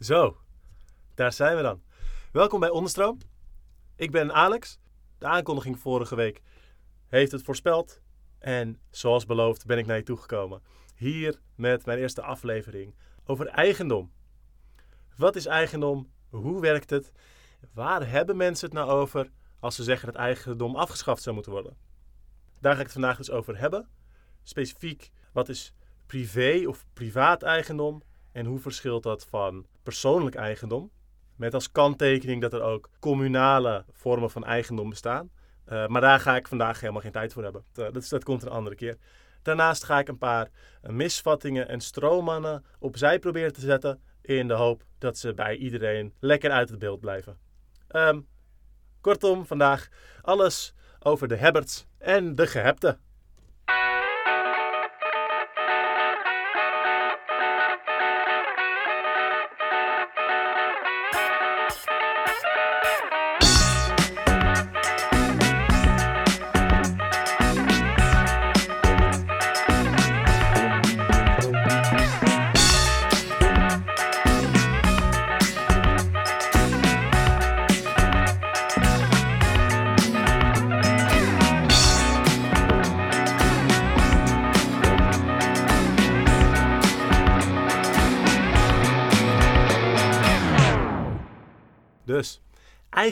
Zo, daar zijn we dan. Welkom bij Onderstroom. Ik ben Alex. De aankondiging vorige week heeft het voorspeld. En zoals beloofd ben ik naar je toegekomen. Hier met mijn eerste aflevering over eigendom. Wat is eigendom? Hoe werkt het? Waar hebben mensen het nou over als ze zeggen dat eigendom afgeschaft zou moeten worden? Daar ga ik het vandaag dus over hebben. Specifiek, wat is privé of privaat eigendom? En hoe verschilt dat van persoonlijk eigendom? Met als kanttekening dat er ook communale vormen van eigendom bestaan. Uh, maar daar ga ik vandaag helemaal geen tijd voor hebben. Dat, dat, komt een andere keer. Daarnaast ga ik een paar uh, misvattingen en stroommannen opzij proberen te zetten. In de hoop dat ze bij iedereen lekker uit het beeld blijven. Um, kortom, vandaag alles over de hebberts en de gehepten.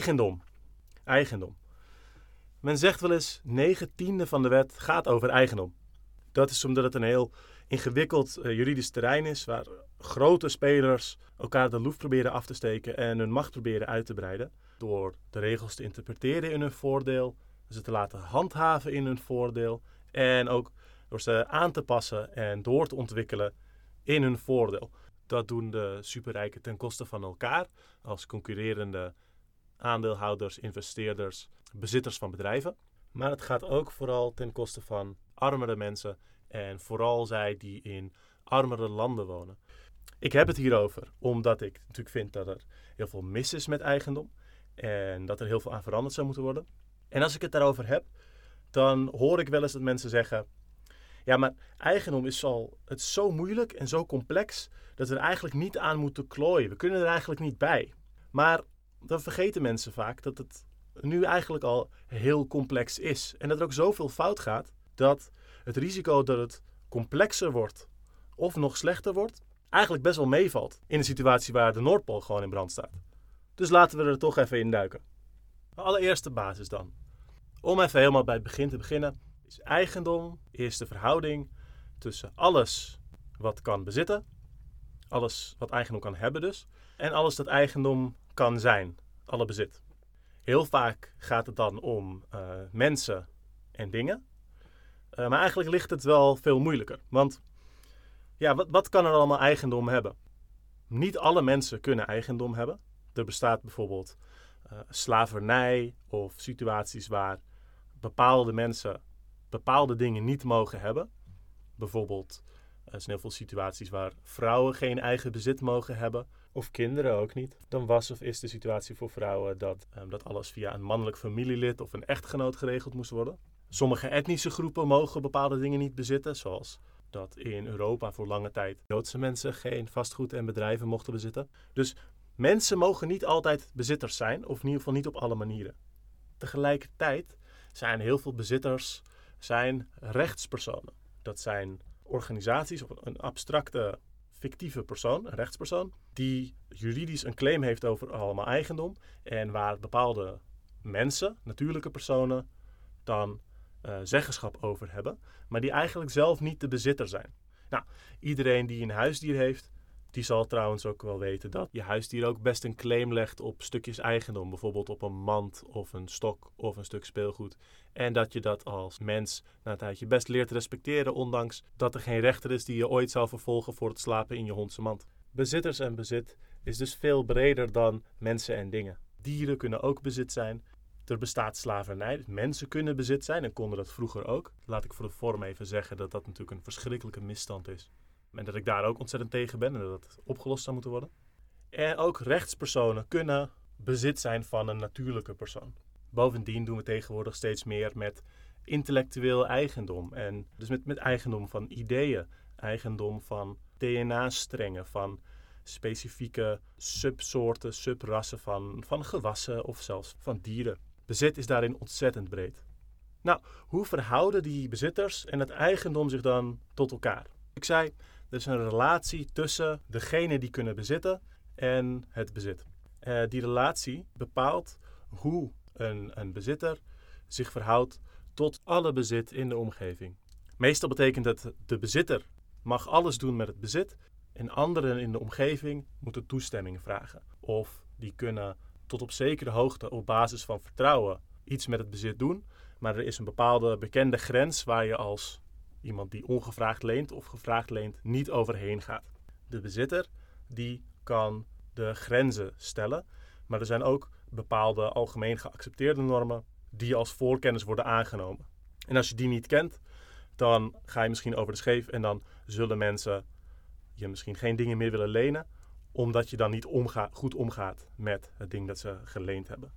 Eigendom. Eigendom. Men zegt wel eens, 9 tiende van de wet gaat over eigendom. Dat is omdat het een heel ingewikkeld uh, juridisch terrein is, waar grote spelers elkaar de loef proberen af te steken en hun macht proberen uit te breiden. Door de regels te interpreteren in hun voordeel, ze te laten handhaven in hun voordeel en ook door ze aan te passen en door te ontwikkelen in hun voordeel. Dat doen de superrijken ten koste van elkaar als concurrerende aandeelhouders, investeerders, bezitters van bedrijven. Maar het gaat ook vooral ten koste van armere mensen en vooral zij die in armere landen wonen. Ik heb het hierover omdat ik natuurlijk vind dat er heel veel mis is met eigendom en dat er heel veel aan veranderd zou moeten worden. En als ik het daarover heb, dan hoor ik wel eens dat mensen zeggen: ja, maar eigendom is al het zo moeilijk en zo complex dat we er eigenlijk niet aan moeten klooien. We kunnen er eigenlijk niet bij. Maar dan vergeten mensen vaak dat het nu eigenlijk al heel complex is. En dat er ook zoveel fout gaat dat het risico dat het complexer wordt of nog slechter wordt, eigenlijk best wel meevalt in een situatie waar de Noordpool gewoon in brand staat. Dus laten we er toch even in duiken. Allereerste basis dan. Om even helemaal bij het begin te beginnen, is eigendom is de verhouding tussen alles wat kan bezitten, alles wat eigendom kan hebben dus, en alles dat eigendom kan zijn, alle bezit. Heel vaak gaat het dan om uh, mensen en dingen. Uh, maar eigenlijk ligt het wel veel moeilijker. Want ja, wat, wat kan er allemaal eigendom hebben? Niet alle mensen kunnen eigendom hebben. Er bestaat bijvoorbeeld uh, slavernij of situaties waar bepaalde mensen bepaalde dingen niet mogen hebben. Bijvoorbeeld, er zijn heel veel situaties waar vrouwen geen eigen bezit mogen hebben. Of kinderen ook niet. Dan was of is de situatie voor vrouwen dat, um, dat alles via een mannelijk familielid of een echtgenoot geregeld moest worden. Sommige etnische groepen mogen bepaalde dingen niet bezitten, zoals dat in Europa voor lange tijd Joodse mensen geen vastgoed en bedrijven mochten bezitten. Dus mensen mogen niet altijd bezitters zijn, of in ieder geval niet op alle manieren. Tegelijkertijd zijn heel veel bezitters zijn rechtspersonen. Dat zijn organisaties of een abstracte fictieve persoon, een rechtspersoon, die juridisch een claim heeft over allemaal eigendom en waar bepaalde mensen, natuurlijke personen, dan uh, zeggenschap over hebben, maar die eigenlijk zelf niet de bezitter zijn. Nou, iedereen die een huisdier heeft, die zal trouwens ook wel weten dat je huisdier ook best een claim legt op stukjes eigendom. Bijvoorbeeld op een mand of een stok of een stuk speelgoed. En dat je dat als mens na een tijdje best leert respecteren, ondanks dat er geen rechter is die je ooit zal vervolgen voor het slapen in je hondse mand. Bezitters en bezit is dus veel breder dan mensen en dingen. Dieren kunnen ook bezit zijn. Er bestaat slavernij. Mensen kunnen bezit zijn en konden dat vroeger ook. Laat ik voor de vorm even zeggen dat dat natuurlijk een verschrikkelijke misstand is. En dat ik daar ook ontzettend tegen ben en dat het opgelost zou moeten worden. En ook rechtspersonen kunnen bezit zijn van een natuurlijke persoon. Bovendien doen we tegenwoordig steeds meer met intellectueel eigendom. En dus met, met eigendom van ideeën, eigendom van DNA-strengen, van specifieke subsoorten, subrassen van, van gewassen of zelfs van dieren. Bezit is daarin ontzettend breed. Nou, hoe verhouden die bezitters en het eigendom zich dan tot elkaar? Ik zei, er is een relatie tussen degene die kunnen bezitten en het bezit. Uh, die relatie bepaalt hoe een, een bezitter zich verhoudt tot alle bezit in de omgeving. Meestal betekent het de bezitter mag alles doen met het bezit en anderen in de omgeving moeten toestemming vragen. Of die kunnen tot op zekere hoogte op basis van vertrouwen iets met het bezit doen, maar er is een bepaalde bekende grens waar je als iemand die ongevraagd leent of gevraagd leent niet overheen gaat. De bezitter die kan de grenzen stellen, maar er zijn ook bepaalde algemeen geaccepteerde normen die als voorkennis worden aangenomen. En als je die niet kent, dan ga je misschien over de scheef en dan zullen mensen je misschien geen dingen meer willen lenen, omdat je dan niet goed omgaat met het ding dat ze geleend hebben.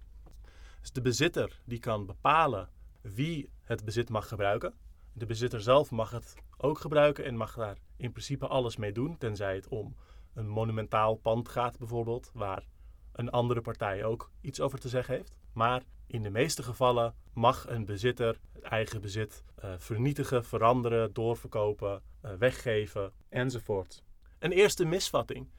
Dus de bezitter die kan bepalen wie het bezit mag gebruiken. De bezitter zelf mag het ook gebruiken en mag daar in principe alles mee doen, tenzij het om een monumentaal pand gaat bijvoorbeeld, waar een andere partij ook iets over te zeggen heeft. Maar in de meeste gevallen mag een bezitter het eigen bezit uh, vernietigen, veranderen, doorverkopen, uh, weggeven enzovoort. Een eerste misvatting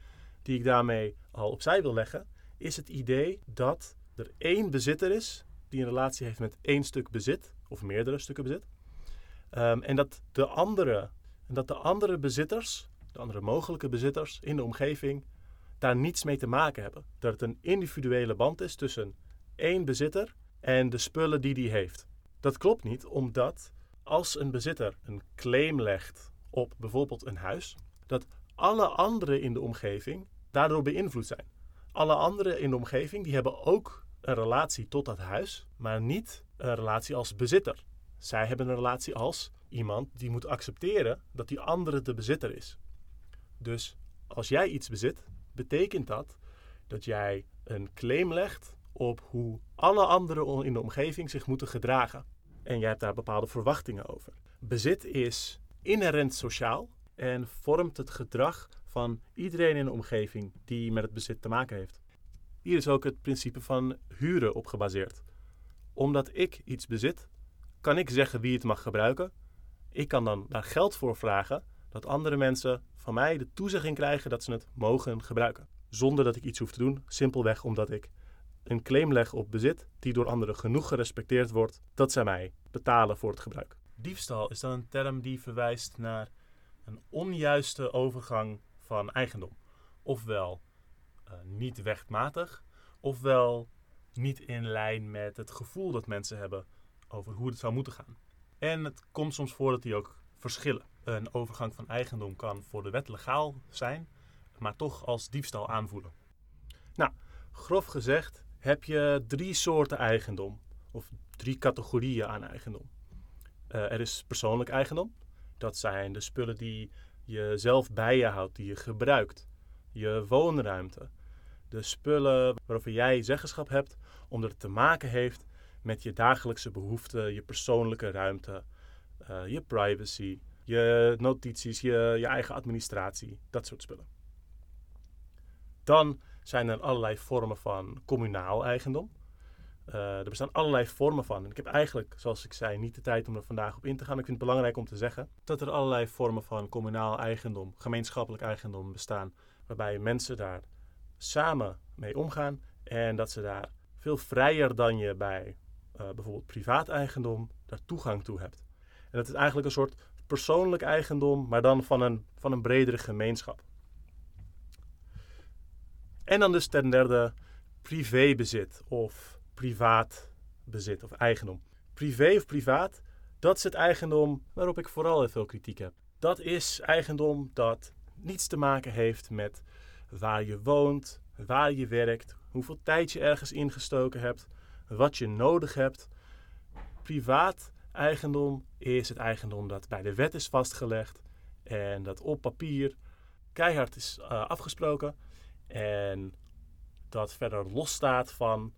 die ik daarmee al opzij wil leggen, is het idee dat er één bezitter is die een relatie heeft met één stuk bezit, of meerdere stukken bezit. Um, en dat de andere, dat de andere bezitters, de andere mogelijke bezitters in de omgeving, daar niets mee te maken hebben. Dat het een individuele band is tussen één bezitter en de spullen die die heeft. Dat klopt niet, omdat als een bezitter een claim legt op bijvoorbeeld een huis, dat alle anderen in de omgeving daardoor beïnvloed zijn. Alle anderen in de omgeving die hebben ook een relatie tot dat huis, maar niet een relatie als bezitter. Zij hebben een relatie als iemand die moet accepteren dat die andere de bezitter is. Dus als jij iets bezit, betekent dat dat jij een claim legt op hoe alle anderen in de omgeving zich moeten gedragen. En jij hebt daar bepaalde verwachtingen over. Bezit is inherent sociaal en vormt het gedrag van iedereen in de omgeving die met het bezit te maken heeft. Hier is ook het principe van huren op gebaseerd. Omdat ik iets bezit, kan ik zeggen wie het mag gebruiken. Ik kan dan daar geld voor vragen dat andere mensen van mij de toezegging krijgen dat ze het mogen gebruiken. Zonder dat ik iets hoef te doen, simpelweg omdat ik een claim leg op bezit die door anderen genoeg gerespecteerd wordt dat zij mij betalen voor het gebruik. Diefstal is dan een term die verwijst naar een onjuiste overgang van eigendom. Ofwel uh, niet rechtmatig, ofwel niet in lijn met het gevoel dat mensen hebben over hoe het zou moeten gaan. En het komt soms voor dat die ook verschillen. Een overgang van eigendom kan voor de wet legaal zijn, maar toch als diefstal aanvoelen. Nou, grof gezegd heb je drie soorten eigendom, of drie categorieën aan eigendom. Uh, er is persoonlijk eigendom. Dat zijn de spullen die je zelf bij je houdt, die je gebruikt. Je woonruimte. De spullen waarover jij zeggenschap hebt, omdat het te maken heeft met je dagelijkse behoeften, je persoonlijke ruimte, uh, je privacy, je notities, je, je eigen administratie, dat soort spullen. Dan zijn er allerlei vormen van communaal eigendom. Uh, er bestaan allerlei vormen van. Ik heb eigenlijk, zoals ik zei, niet de tijd om er vandaag op in te gaan. Ik vind het belangrijk om te zeggen dat er allerlei vormen van communaal eigendom, gemeenschappelijk eigendom bestaan, waarbij mensen daar samen mee omgaan en dat ze daar veel vrijer dan je bij bijvoorbeeld privaat eigendom daar toegang toe hebt. En dat is eigenlijk een soort persoonlijk eigendom, maar dan van een, van een bredere gemeenschap. En dan dus ten derde privébezit of privaat bezit of eigendom. Privé of privaat, dat is het eigendom waarop ik vooral heel veel kritiek heb. Dat is eigendom dat niets te maken heeft met waar je woont, waar je werkt, hoeveel tijd je ergens ingestoken hebt, wat je nodig hebt. Privaat eigendom is het eigendom dat bij de wet is vastgelegd en dat op papier keihard is uh, afgesproken en dat verder losstaat van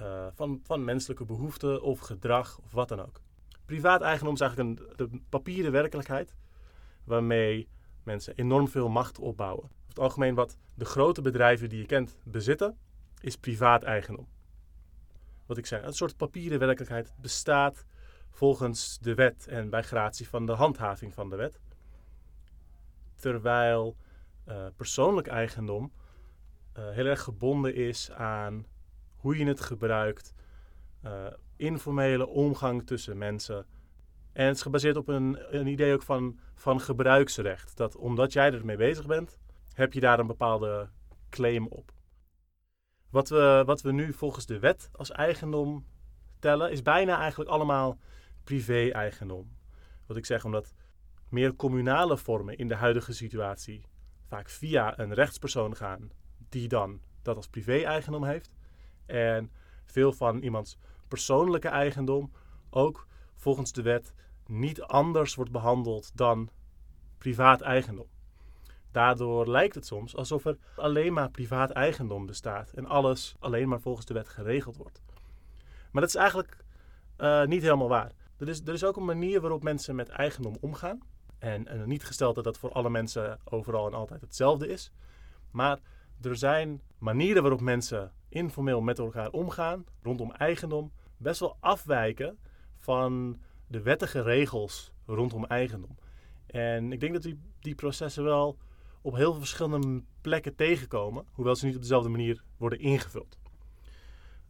uh, van, van menselijke behoeften of gedrag of wat dan ook. Privaat eigendom is eigenlijk een de papieren werkelijkheid waarmee mensen enorm veel macht opbouwen. Over het algemeen wat de grote bedrijven die je kent bezitten, is privaat eigendom. Wat ik zei, een soort papieren werkelijkheid bestaat volgens de wet en bij gratie van de handhaving van de wet. Terwijl uh, persoonlijk eigendom uh, heel erg gebonden is aan hoe je het gebruikt, uh, informele omgang tussen mensen. En het is gebaseerd op een, een idee ook van, van gebruiksrecht. Dat omdat jij ermee bezig bent, heb je daar een bepaalde claim op. Wat we, wat we nu volgens de wet als eigendom tellen, is bijna eigenlijk allemaal privé-eigendom. Wat ik zeg, omdat meer communale vormen in de huidige situatie vaak via een rechtspersoon gaan, die dan dat als privé-eigendom heeft. En veel van iemands persoonlijke eigendom ook volgens de wet niet anders wordt behandeld dan privaat eigendom. Daardoor lijkt het soms alsof er alleen maar privaat eigendom bestaat en alles alleen maar volgens de wet geregeld wordt. Maar dat is eigenlijk uh, niet helemaal waar. Er is, er is ook een manier waarop mensen met eigendom omgaan. En, en niet gesteld dat dat voor alle mensen overal en altijd hetzelfde is. Maar er zijn manieren waarop mensen informeel met elkaar omgaan rondom eigendom best wel afwijken van de wettige regels rondom eigendom. En ik denk dat die, die processen wel op heel veel verschillende plekken tegenkomen, hoewel ze niet op dezelfde manier worden ingevuld.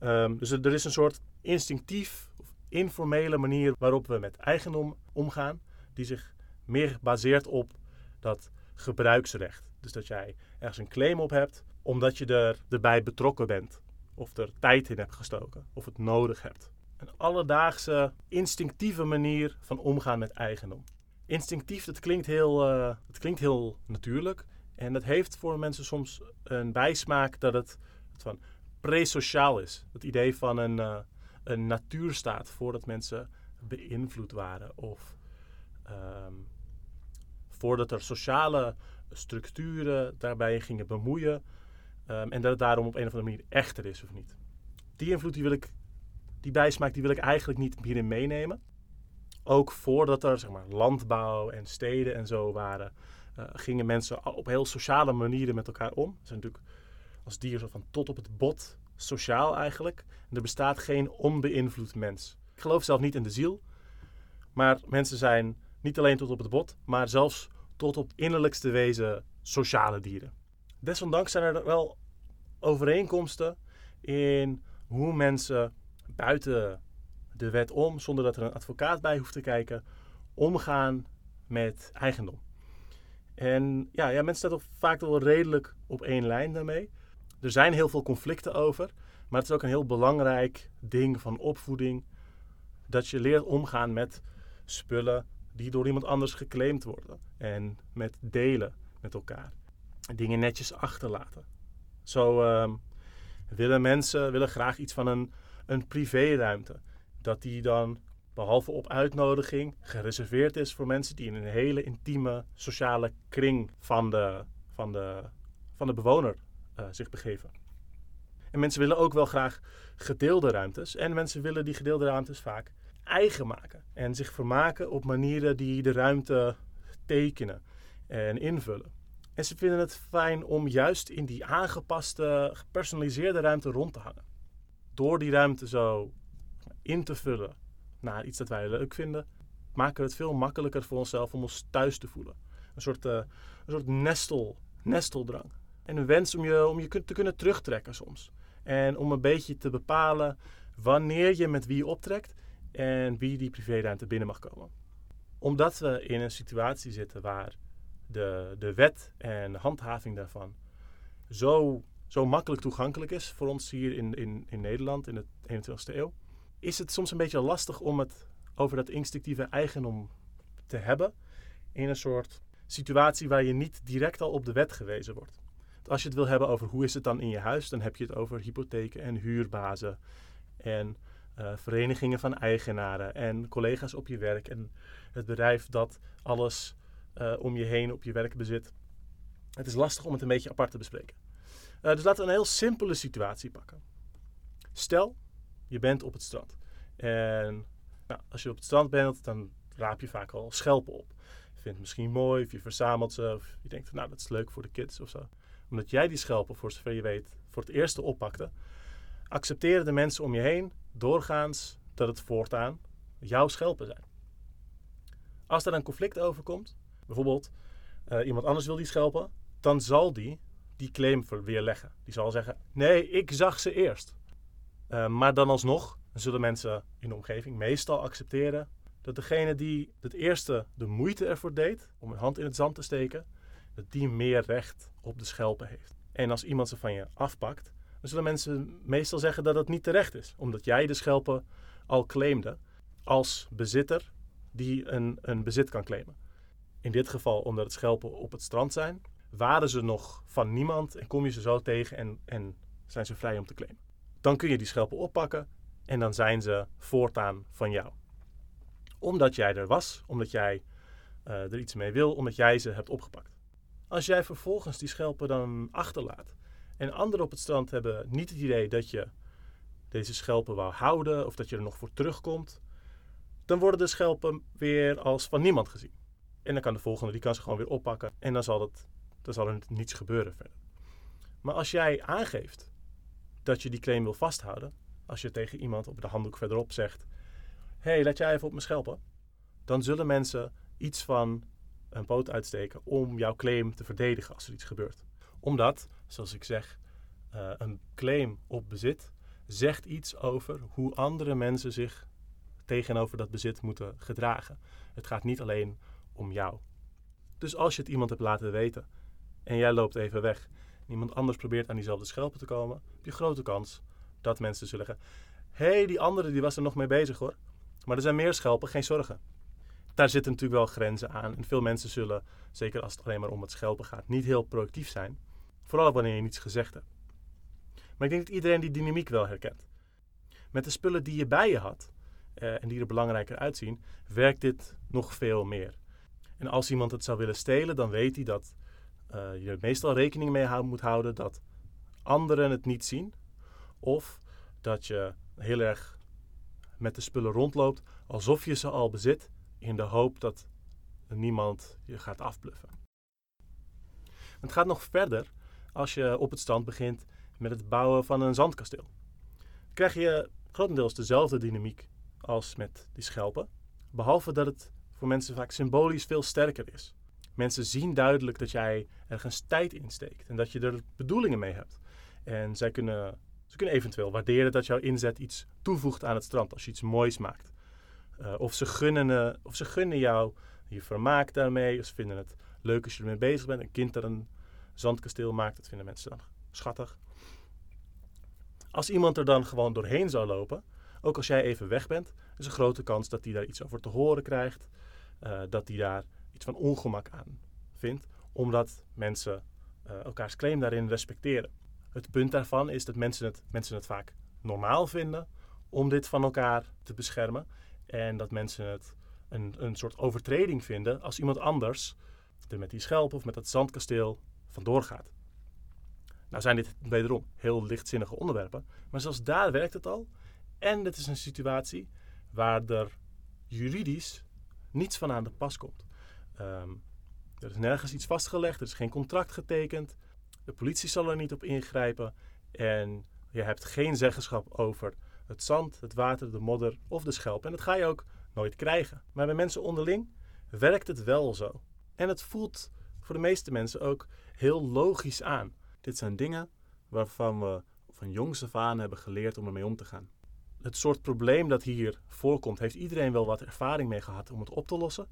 Um, dus er is een soort instinctief of informele manier waarop we met eigendom omgaan, die zich meer baseert op dat gebruiksrecht. Dus dat jij ergens een claim op hebt, omdat je er, erbij betrokken bent, of er tijd in hebt gestoken, of het nodig hebt. Een alledaagse, instinctieve manier van omgaan met eigendom. Instinctief, dat klinkt heel, uh, dat klinkt heel natuurlijk. En dat heeft voor mensen soms een bijsmaak dat het, van pre-sociaal is. Het idee van een, uh, een natuurstaat voordat mensen beïnvloed waren of um, voordat er sociale structuren daarbij gingen bemoeien um, en dat het daarom op een of andere manier echter is of niet. Die invloed die wil ik, die bijsmaak, die wil ik eigenlijk niet hierin meenemen. Ook voordat er zeg maar, landbouw en steden en zo waren, uh, gingen mensen op heel sociale manieren met elkaar om. Ze zijn natuurlijk als dier zo van tot op het bot sociaal eigenlijk. En er bestaat geen onbeïnvloed mens. Ik geloof zelf niet in de ziel, maar mensen zijn niet alleen tot op het bot, maar zelfs tot op innerlijkste wezen sociale dieren. Desondanks zijn er wel overeenkomsten in hoe mensen buiten de wet om, zonder dat er een advocaat bij hoeft te kijken, omgaan met eigendom. En ja, ja mensen staan vaak wel redelijk op één lijn daarmee. Er zijn heel veel conflicten over, maar het is ook een heel belangrijk ding van opvoeding dat je leert omgaan met spullen die door iemand anders geclaimd worden. En met delen met elkaar. Dingen netjes achterlaten. Zo uh, willen mensen willen graag iets van een, een privéruimte. Dat die dan, behalve op uitnodiging, gereserveerd is voor mensen die in een hele intieme sociale kring van de, van de, van de bewoner uh, zich begeven. En mensen willen ook wel graag gedeelde ruimtes. En mensen willen die gedeelde ruimtes vaak eigen maken. En zich vermaken op manieren die de ruimte tekenen en invullen. En ze vinden het fijn om juist in die aangepaste, gepersonaliseerde ruimte rond te hangen. Door die ruimte zo in te vullen naar iets dat wij leuk vinden, maken we het veel makkelijker voor onszelf om ons thuis te voelen. Een soort, uh, een soort nestel, nesteldrang. En een wens om je, om je te kunnen terugtrekken soms. En om een beetje te bepalen wanneer je met wie optrekt en wie die privéruimte binnen mag komen. Omdat we in een situatie zitten waar de, de wet en handhaving daarvan zo, zo makkelijk toegankelijk is voor ons hier in, in, in Nederland in de 21ste eeuw, is het soms een beetje lastig om het over dat instinctieve eigendom te hebben in een soort situatie waar je niet direct al op de wet gewezen wordt. Als je het wil hebben over hoe is het dan in je huis, dan heb je het over hypotheken en huurbazen en uh, verenigingen van eigenaren en collega's op je werk en het bedrijf dat alles uh, om je heen op je werk bezit. Het is lastig om het een beetje apart te bespreken. Uh, dus laten we een heel simpele situatie pakken. Stel, je bent op het strand. En nou, als je op het strand bent, dan raap je vaak al schelpen op. vindt het misschien mooi, of je verzamelt ze, of je denkt, nou, dat is leuk voor de kids of zo. Omdat jij die schelpen, voor zover je weet, voor het eerste oppakte, accepteren de mensen om je heen doorgaans dat het voortaan jouw schelpen zijn. Als er een conflict overkomt, bijvoorbeeld uh, iemand anders wil die schelpen, dan zal die die claim weerleggen. Die zal zeggen: Nee, ik zag ze eerst. Uh, maar dan alsnog zullen mensen in de omgeving meestal accepteren dat degene die het eerste de moeite ervoor deed om een hand in het zand te steken, dat die meer recht op de schelpen heeft. En als iemand ze van je afpakt, dan zullen mensen meestal zeggen dat het niet terecht is, omdat jij de schelpen al claimde als bezitter die een, een bezit kan claimen. In dit geval omdat het schelpen op het strand zijn, waren ze nog van niemand en kom je ze zo tegen en, en zijn ze vrij om te claimen. Dan kun je die schelpen oppakken en dan zijn ze voortaan van jou. Omdat jij er was, omdat jij uh, er iets mee wil, omdat jij ze hebt opgepakt. Als jij vervolgens die schelpen dan achterlaat en anderen op het strand hebben niet het idee dat je deze schelpen wou houden of dat je er nog voor terugkomt, dan worden de schelpen weer als van niemand gezien. En dan kan de volgende, die kan ze gewoon weer oppakken en dan zal, het, dan zal er niets gebeuren verder. Maar als jij aangeeft dat je die claim wil vasthouden, als je tegen iemand op de handdoek verderop zegt: Hé, hey, laat jij even op me schelpen, dan zullen mensen iets van een poot uitsteken om jouw claim te verdedigen als er iets gebeurt. Omdat, zoals ik zeg, uh, een claim op bezit zegt iets over hoe andere mensen zich tegenover dat bezit moeten gedragen. Het gaat niet alleen om jou. Dus als je het iemand hebt laten weten en jij loopt even weg en iemand anders probeert aan diezelfde schelpen te komen, heb je grote kans dat mensen zullen zeggen: Hé, hey, die andere die was er nog mee bezig hoor. Maar er zijn meer schelpen, geen zorgen. Daar zitten natuurlijk wel grenzen aan. En veel mensen zullen, zeker als het alleen maar om het schelpen gaat, niet heel proactief zijn. Vooral wanneer je niets gezegd hebt. Maar ik denk dat iedereen die dynamiek wel herkent. Met de spullen die je bij je had, uh, en die er belangrijker uitzien, werkt dit nog veel meer. En als iemand het zou willen stelen, dan weet hij dat uh, je meestal rekening mee moet houden dat anderen het niet zien. Of dat je heel erg met de spullen rondloopt alsof je ze al bezit, in de hoop dat niemand je gaat afbluffen. Het gaat nog verder als je op het strand begint met het bouwen van een zandkasteel. Krijg je grotendeels dezelfde dynamiek als met die schelpen, behalve dat het voor mensen vaak symbolisch veel sterker is. Mensen zien duidelijk dat jij ergens tijd insteekt en dat je er bedoelingen mee hebt. En zij kunnen, ze kunnen eventueel waarderen dat jouw inzet iets toevoegt aan het strand als je iets moois maakt. Uh, of, ze gunnen, uh, of ze gunnen jou je vermaak daarmee, of ze vinden het leuk als je ermee bezig bent. Een kind dat een zandkasteel maakt, dat vinden mensen dan schattig. Als iemand er dan gewoon doorheen zou lopen, ook als jij even weg bent, is een grote kans dat hij daar iets over te horen krijgt. Uh, dat hij daar iets van ongemak aan vindt, omdat mensen uh, elkaars claim daarin respecteren. Het punt daarvan is dat mensen het, mensen het vaak normaal vinden om dit van elkaar te beschermen. En dat mensen het een, een soort overtreding vinden als iemand anders er met die schelp of met dat zandkasteel vandoor gaat. Nou zijn dit wederom heel lichtzinnige onderwerpen, maar zelfs daar werkt het al. En het is een situatie waar er juridisch niets van aan de pas komt. Um, er is nergens iets vastgelegd, er is geen contract getekend. De politie zal er niet op ingrijpen. En je hebt geen zeggenschap over het zand, het water, de modder of de schelp. En dat ga je ook nooit krijgen. Maar bij mensen onderling werkt het wel zo. En het voelt voor de meeste mensen ook heel logisch aan. Dit zijn dingen waarvan we van jongs af aan hebben geleerd om ermee om te gaan. Het soort probleem dat hier voorkomt, heeft iedereen wel wat ervaring mee gehad om het op te lossen.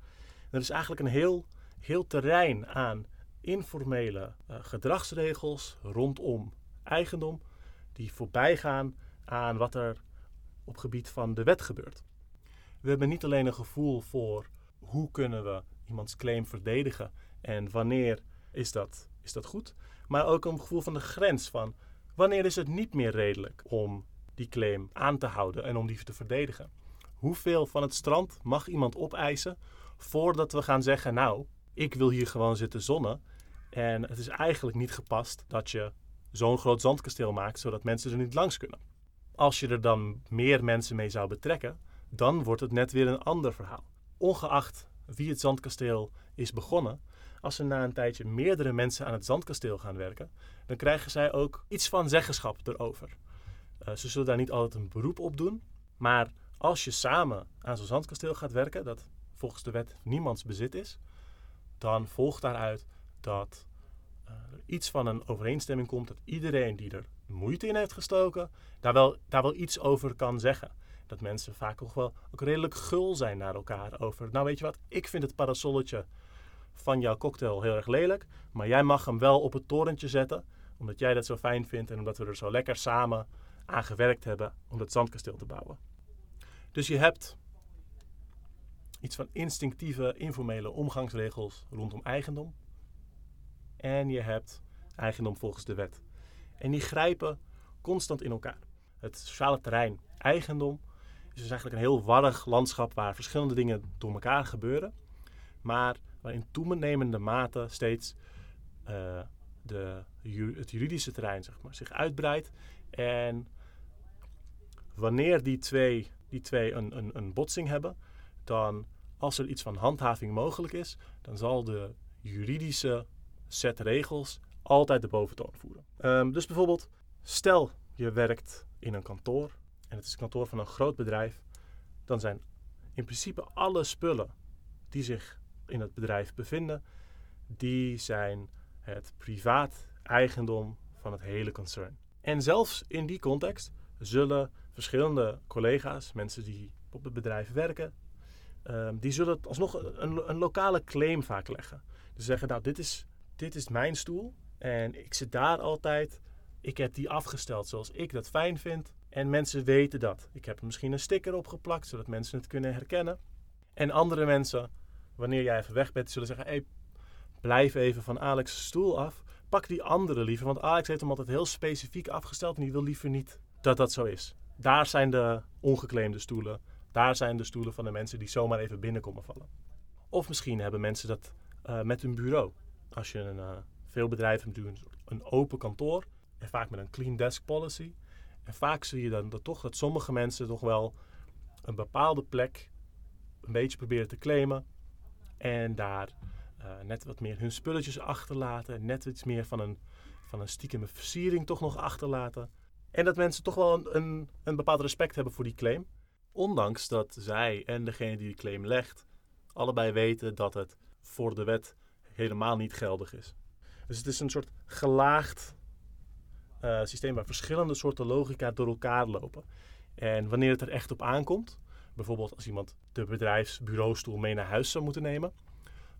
Er is eigenlijk een heel, heel terrein aan informele uh, gedragsregels rondom eigendom die voorbij gaan aan wat er op gebied van de wet gebeurt. We hebben niet alleen een gevoel voor hoe kunnen we iemands claim verdedigen en wanneer is dat, is dat goed, maar ook een gevoel van de grens van wanneer is het niet meer redelijk om die claim aan te houden en om die te verdedigen. Hoeveel van het strand mag iemand opeisen voordat we gaan zeggen, nou, ik wil hier gewoon zitten zonnen en het is eigenlijk niet gepast dat je zo'n groot zandkasteel maakt zodat mensen er niet langs kunnen. Als je er dan meer mensen mee zou betrekken, dan wordt het net weer een ander verhaal. Ongeacht wie het zandkasteel is begonnen, als er na een tijdje meerdere mensen aan het zandkasteel gaan werken, dan krijgen zij ook iets van zeggenschap erover. Uh, ze zullen daar niet altijd een beroep op doen, maar als je samen aan zo'n zandkasteel gaat werken, dat volgens de wet niemands bezit is, dan volgt daaruit dat er iets van een overeenstemming komt dat iedereen die er moeite in heeft gestoken, daar wel, daar wel iets over kan zeggen. Dat mensen vaak ook wel ook redelijk gul zijn naar elkaar over. Nou, weet je wat, ik vind het parasolletje van jouw cocktail heel erg lelijk, maar jij mag hem wel op het torentje zetten, omdat jij dat zo fijn vindt en omdat we er zo lekker samen aan gewerkt hebben om dat zandkasteel te bouwen. Dus je hebt iets van instinctieve, informele omgangsregels rondom eigendom. En je hebt eigendom volgens de wet. En die grijpen constant in elkaar. Het sociale terrein eigendom is dus eigenlijk een heel warrig landschap waar verschillende dingen door elkaar gebeuren. Maar waar in toenemende mate steeds uh, de, het juridische terrein zeg maar, zich uitbreidt. En wanneer die twee, die twee een, een, een botsing hebben, dan als er iets van handhaving mogelijk is, dan zal de juridische set regels altijd de boventoon voeren. Um, dus bijvoorbeeld, stel je werkt in een kantoor en het is een kantoor van een groot bedrijf, dan zijn in principe alle spullen die zich in het bedrijf bevinden, die zijn het privaat eigendom van het hele concern. En zelfs in die context zullen verschillende collega's, mensen die op het bedrijf werken, um, die zullen alsnog een, een, lokale claim vaak leggen. Dus zeggen, nou, dit is, dit is mijn stoel en ik zit daar altijd. Ik heb die afgesteld zoals ik dat fijn vind. En mensen weten dat. Ik heb misschien een sticker opgeplakt, zodat mensen het kunnen herkennen. En andere mensen, wanneer jij even weg bent, zullen zeggen: hey, blijf even van Alex' stoel af. Pak die andere liever, want Alex heeft hem altijd heel specifiek afgesteld en die wil liever niet dat dat zo is. Daar zijn de ongeclaimde stoelen. Daar zijn de stoelen van de mensen die zomaar even binnenkomen vallen. Of misschien hebben mensen dat uh, met hun bureau. Als je een, uh, veel bedrijven hebben een open kantoor en vaak met een clean desk policy. En vaak zie je dan dat toch dat sommige mensen toch wel een bepaalde plek een beetje proberen te claimen en daar uh, net wat meer hun spulletjes achterlaten, net iets meer van een, van een stiekeme versiering toch nog achterlaten. En dat mensen toch wel een, een, een bepaald respect hebben voor die claim. Ondanks dat zij en degene die de claim legt, allebei weten dat het voor de wet helemaal niet geldig is. Dus het is een soort gelaagd uh, systeem waar verschillende soorten logica door elkaar lopen. En wanneer het er echt op aankomt, bijvoorbeeld als iemand de bedrijfsbureaustoel mee naar huis zou moeten nemen,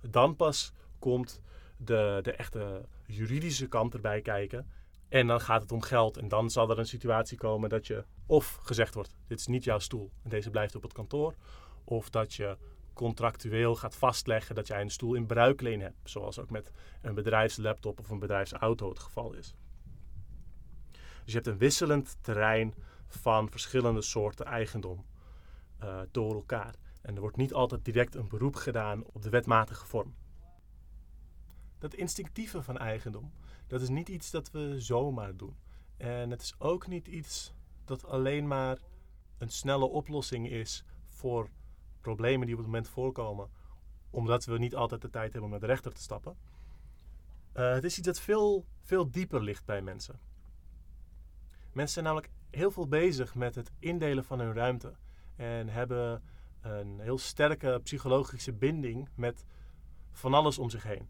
dan pas komt de, de echte juridische kant erbij kijken. En dan gaat het om geld. En dan zal er een situatie komen dat je of gezegd wordt: dit is niet jouw stoel en deze blijft op het kantoor. Of dat je contractueel gaat vastleggen dat jij een stoel in bruikleen hebt. Zoals ook met een bedrijfslaptop of een bedrijfsauto het geval is. Dus je hebt een wisselend terrein van verschillende soorten eigendom uh, door elkaar. En er wordt niet altijd direct een beroep gedaan op de wetmatige vorm. Dat instinctieve van eigendom, dat is niet iets dat we zomaar doen. En het is ook niet iets dat alleen maar een snelle oplossing is voor problemen die op het moment voorkomen, omdat we niet altijd de tijd hebben om naar de rechter te stappen. Uh, het is iets dat veel, veel dieper ligt bij mensen. Mensen zijn namelijk heel veel bezig met het indelen van hun ruimte en hebben een heel sterke psychologische binding met van alles om zich heen.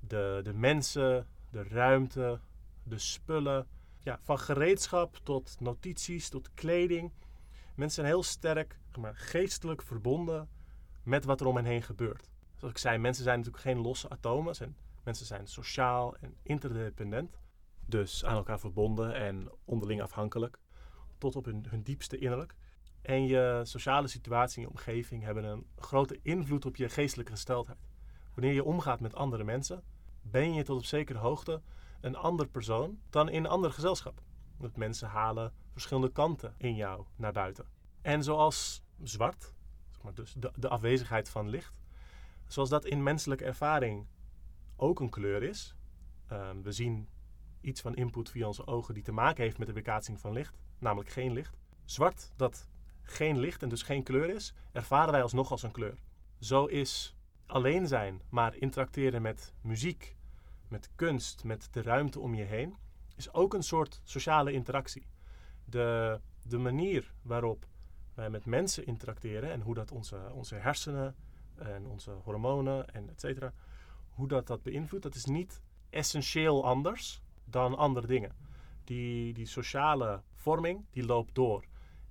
De, de mensen, de ruimte, de spullen. Ja, van gereedschap tot notities, tot kleding. Mensen zijn heel sterk maar, geestelijk verbonden met wat er om hen heen gebeurt. Zoals ik zei, mensen zijn natuurlijk geen losse atomen. Mensen zijn sociaal en interdependent. Dus aan elkaar verbonden en onderling afhankelijk. Tot op hun, hun diepste innerlijk. En je sociale situatie en je omgeving hebben een grote invloed op je geestelijke gesteldheid. Wanneer je omgaat met andere mensen, ben je tot op zekere hoogte een ander persoon dan in een ander gezelschap. Want mensen halen verschillende kanten in jou naar buiten. En zoals zwart, zeg maar dus de, de afwezigheid van licht, zoals dat in menselijke ervaring ook een kleur is. Um, we zien iets van input via onze ogen die te maken heeft met de weerkaatsing van licht, namelijk geen licht. Zwart, dat geen licht en dus geen kleur is, ervaren wij alsnog als een kleur. Zo is alleen zijn, maar interacteren met muziek, met kunst, met de ruimte om je heen, is ook een soort sociale interactie. De, de manier waarop wij met mensen interacteren en hoe dat onze, onze hersenen en onze hormonen en et cetera, hoe dat dat beïnvloedt, dat is niet essentieel anders dan andere dingen. Die, die sociale vorming, die loopt door.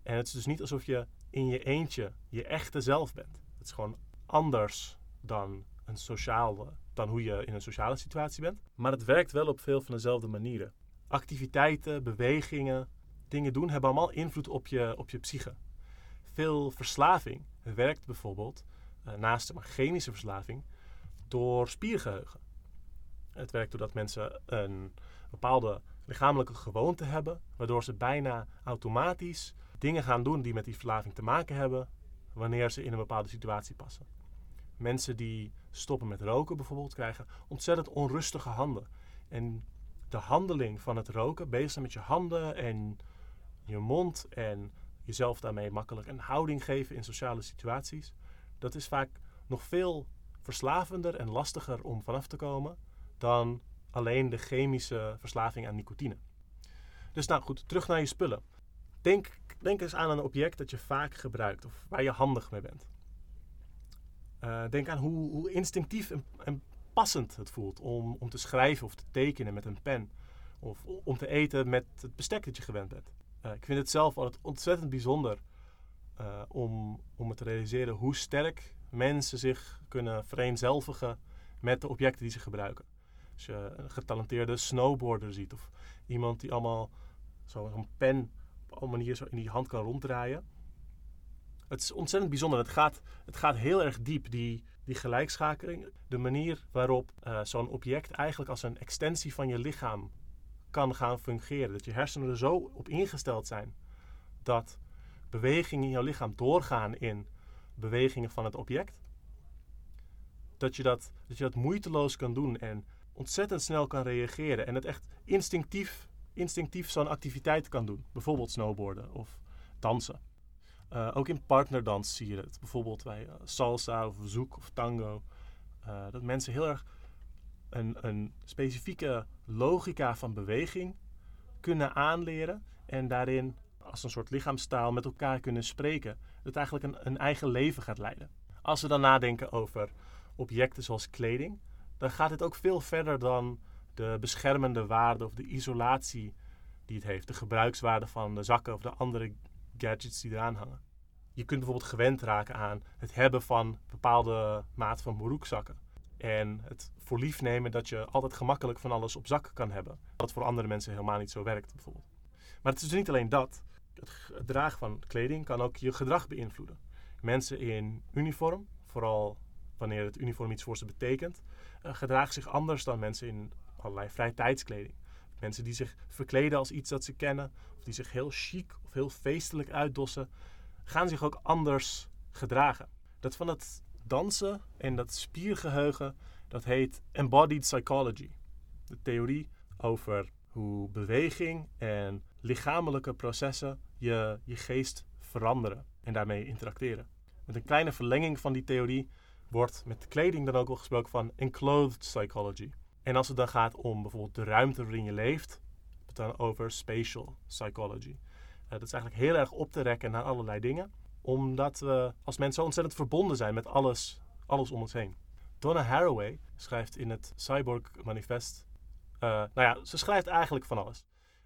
En het is dus niet alsof je in je eentje je echte zelf bent. Het is gewoon anders dan, een sociale, dan hoe je in een sociale situatie bent. Maar het werkt wel op veel van dezelfde manieren. Activiteiten, bewegingen, dingen doen hebben allemaal invloed op je, op je psyche. Veel verslaving werkt bijvoorbeeld, uh, naast een chemische verslaving, door spiergeheugen. Het werkt doordat mensen een bepaalde lichamelijke gewoonte hebben, waardoor ze bijna automatisch dingen gaan doen die met die verslaving te maken hebben, wanneer ze in een bepaalde situatie passen. Mensen die stoppen met roken bijvoorbeeld krijgen ontzettend onrustige handen. En de handeling van het roken, bezig zijn met je handen en je mond en jezelf daarmee makkelijk een houding geven in sociale situaties, dat is vaak nog veel verslavender en lastiger om vanaf te komen dan alleen de chemische verslaving aan nicotine. Dus nou goed, terug naar je spullen. Denk, denk eens aan een object dat je vaak gebruikt of waar je handig mee bent. Uh, denk aan hoe, hoe instinctief en, en, passend het voelt om, om te schrijven of te tekenen met een pen. Of om te eten met het bestek dat je gewend bent. Uh, ik vind het zelf altijd ontzettend bijzonder uh, om, om te realiseren hoe sterk mensen zich kunnen vereenzelvigen met de objecten die ze gebruiken. Als je een getalenteerde snowboarder ziet of iemand die allemaal zo'n pen op alle manieren zo in die hand kan ronddraaien. Het is ontzettend bijzonder. Het gaat, het gaat heel erg diep, die, die gelijkschakeling. De manier waarop uh, zo'n object eigenlijk als een extensie van je lichaam kan gaan fungeren. Dat je hersenen er zo op ingesteld zijn dat bewegingen in jouw lichaam doorgaan in bewegingen van het object. Dat je dat, dat je dat moeiteloos kan doen en ontzettend snel kan reageren. En het echt instinctief, instinctief zo'n activiteit kan doen. Bijvoorbeeld snowboarden of dansen. Uh, ook in partnerdans zie je het. Bijvoorbeeld bij uh, salsa of zoek of tango. Uh, dat mensen heel erg een, een specifieke logica van beweging kunnen aanleren. En daarin als een soort lichaamstaal met elkaar kunnen spreken. Dat eigenlijk een, een eigen leven gaat leiden. Als we dan nadenken over objecten zoals kleding, dan gaat het ook veel verder dan de beschermende waarde of de isolatie die het heeft. De gebruikswaarde van de zakken of de andere gadgets die eraan hangen. Je kunt bijvoorbeeld gewend raken aan het hebben van bepaalde maat van broekzakken. En het voor lief nemen dat je altijd gemakkelijk van alles op zak kan hebben. Wat voor andere mensen helemaal niet zo werkt bijvoorbeeld. Maar het is dus niet alleen dat. Het dragen van kleding kan ook je gedrag beïnvloeden. Mensen in uniform, vooral wanneer het uniform iets voor ze betekent, uh, gedragen zich anders dan mensen in allerlei vrijtijdskleding. Mensen die zich verkleden als iets dat ze kennen, of die zich heel chic of heel feestelijk uitdossen, gaan zich ook anders gedragen. Dat van het dansen en dat spiergeheugen, dat heet embodied psychology. De theorie over hoe beweging en lichamelijke processen je, je geest veranderen en daarmee interacteren. Met een kleine verlenging van die theorie wordt met kleding dan ook wel gesproken van enclothed psychology. En als het dan gaat om bijvoorbeeld de ruimte waarin je leeft, het dan over spatial psychology. Uh, dat is eigenlijk heel erg op te rekken naar allerlei dingen, omdat we als mensen zo ontzettend verbonden zijn met alles, alles om ons heen. Donna Haraway schrijft in het Cyborg Manifest. Uh, nou ja, ze schrijft eigenlijk van alles.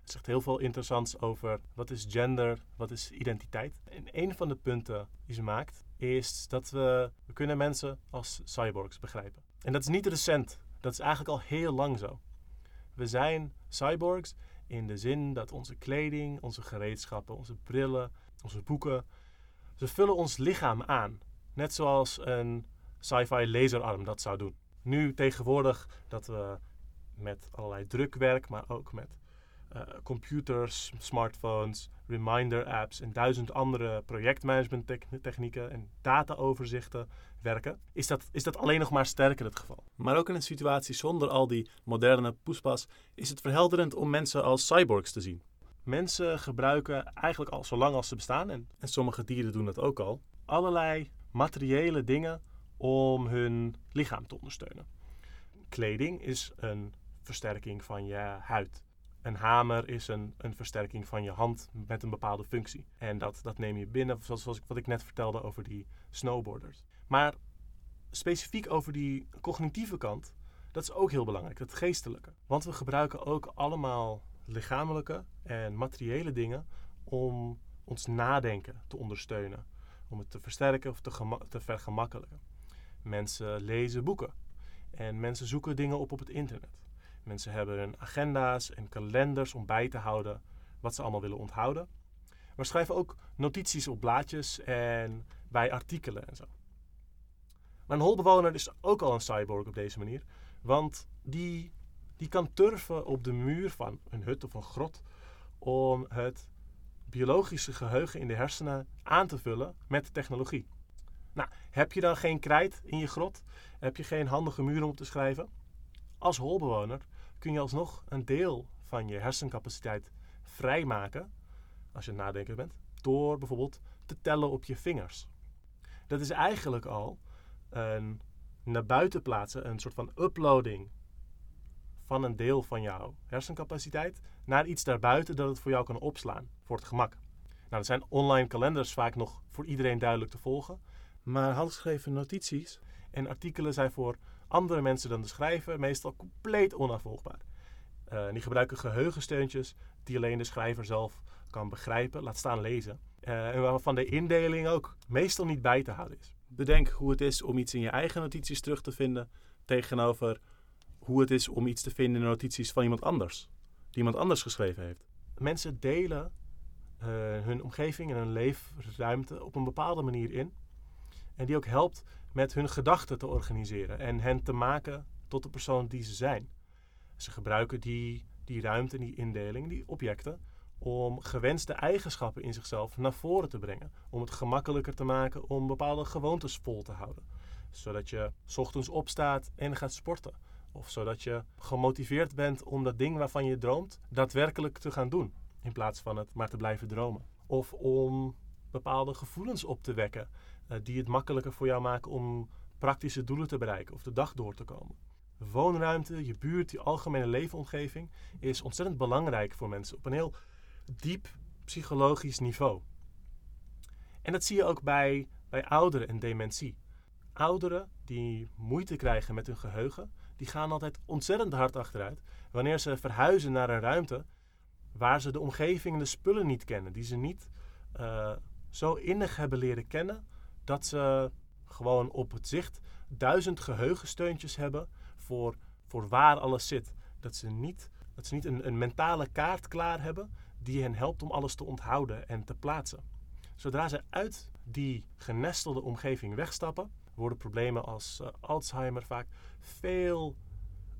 Ze zegt heel veel interessants over wat is gender, wat is identiteit. En een van de punten die ze maakt is dat we, we kunnen mensen als cyborgs begrijpen. En dat is niet recent. Dat is eigenlijk al heel lang zo. We zijn cyborgs in de zin dat onze kleding, onze gereedschappen, onze brillen, onze boeken, ze vullen ons lichaam aan. Net zoals een sci-fi laserarm dat zou doen. Nu tegenwoordig dat we met allerlei drukwerk, maar ook met uh, computers, smartphones, reminder apps en duizend andere projectmanagement technieken en dataoverzichten werken, is dat, is dat alleen nog maar sterker het geval. Maar ook in een situatie zonder al die moderne poespas is het verhelderend om mensen als cyborgs te zien. Mensen gebruiken eigenlijk al zolang als ze bestaan, en, en sommige dieren doen dat ook al, allerlei materiële dingen om hun lichaam te ondersteunen. Kleding is een versterking van je huid. Een hamer is een, een versterking van je hand met een bepaalde functie. En dat, dat neem je binnen, zoals, ik, wat ik net vertelde over die snowboarders. Maar specifiek over die cognitieve kant, dat is ook heel belangrijk, het geestelijke. Want we gebruiken ook allemaal lichamelijke en materiële dingen om ons nadenken te ondersteunen. Om het te versterken of te, te vergemakkelijken. Mensen lezen boeken. En mensen zoeken dingen op op het internet. Mensen hebben hun agenda's en kalenders om bij te houden wat ze allemaal willen onthouden. Maar schrijven ook notities op blaadjes en bij artikelen en zo. Maar een holbewoner is ook al een cyborg op deze manier. Want die, die kan turven op de muur van een hut of een grot om het biologische geheugen in de hersenen aan te vullen met technologie. Nou, heb je dan geen krijt in je grot? Heb je geen handige muur om te schrijven? Als holbewoner kun je alsnog een deel van je hersencapaciteit vrijmaken, als je nadenken bent, door bijvoorbeeld te tellen op je vingers. Dat is eigenlijk al een naar buiten plaatsen, een soort van uploading van een deel van jouw hersencapaciteit naar iets daarbuiten dat het voor jou kan opslaan, voor het gemak. Nou, dat zijn online kalenders vaak nog voor iedereen duidelijk te volgen, maar handgeschreven notities en artikelen zijn voor andere mensen dan de schrijver meestal compleet onafvolgbaar. Uh, die gebruiken geheugensteuntjes die alleen de schrijver zelf kan begrijpen, laat staan lezen. Uh, en waarvan de indeling ook meestal niet bij te houden is. Bedenk hoe het is om iets in je eigen notities terug te vinden tegenover hoe het is om iets te vinden in de notities van iemand anders, die iemand anders geschreven heeft. Mensen delen uh, hun omgeving en hun leefruimte op een bepaalde manier in. En die ook helpt met hun gedachten te organiseren en hen te maken tot de persoon die ze zijn. Ze gebruiken die, die ruimte, die indeling, die objecten, om gewenste eigenschappen in zichzelf naar voren te brengen. Om het gemakkelijker te maken om bepaalde gewoontes vol te houden. Zodat je ochtends opstaat en gaat sporten. Of zodat je gemotiveerd bent om dat ding waarvan je droomt daadwerkelijk te gaan doen. In plaats van het maar te blijven dromen. Of om bepaalde gevoelens op te wekken die het makkelijker voor jou maken om praktische doelen te bereiken of de dag door te komen. Woonruimte, je buurt, je algemene leefomgeving is ontzettend belangrijk voor mensen op een heel diep psychologisch niveau. En dat zie je ook bij, bij ouderen en dementie. Ouderen die moeite krijgen met hun geheugen, die gaan altijd ontzettend hard achteruit wanneer ze verhuizen naar een ruimte waar ze de omgeving en de spullen niet kennen, die ze niet uh, zo innig hebben leren kennen dat ze gewoon op het zicht duizend geheugensteuntjes hebben voor, voor waar alles zit. Dat ze niet, dat ze niet een, een mentale kaart klaar hebben die hen helpt om alles te onthouden en te plaatsen. Zodra ze uit die genestelde omgeving wegstappen, worden problemen als uh, Alzheimer vaak veel,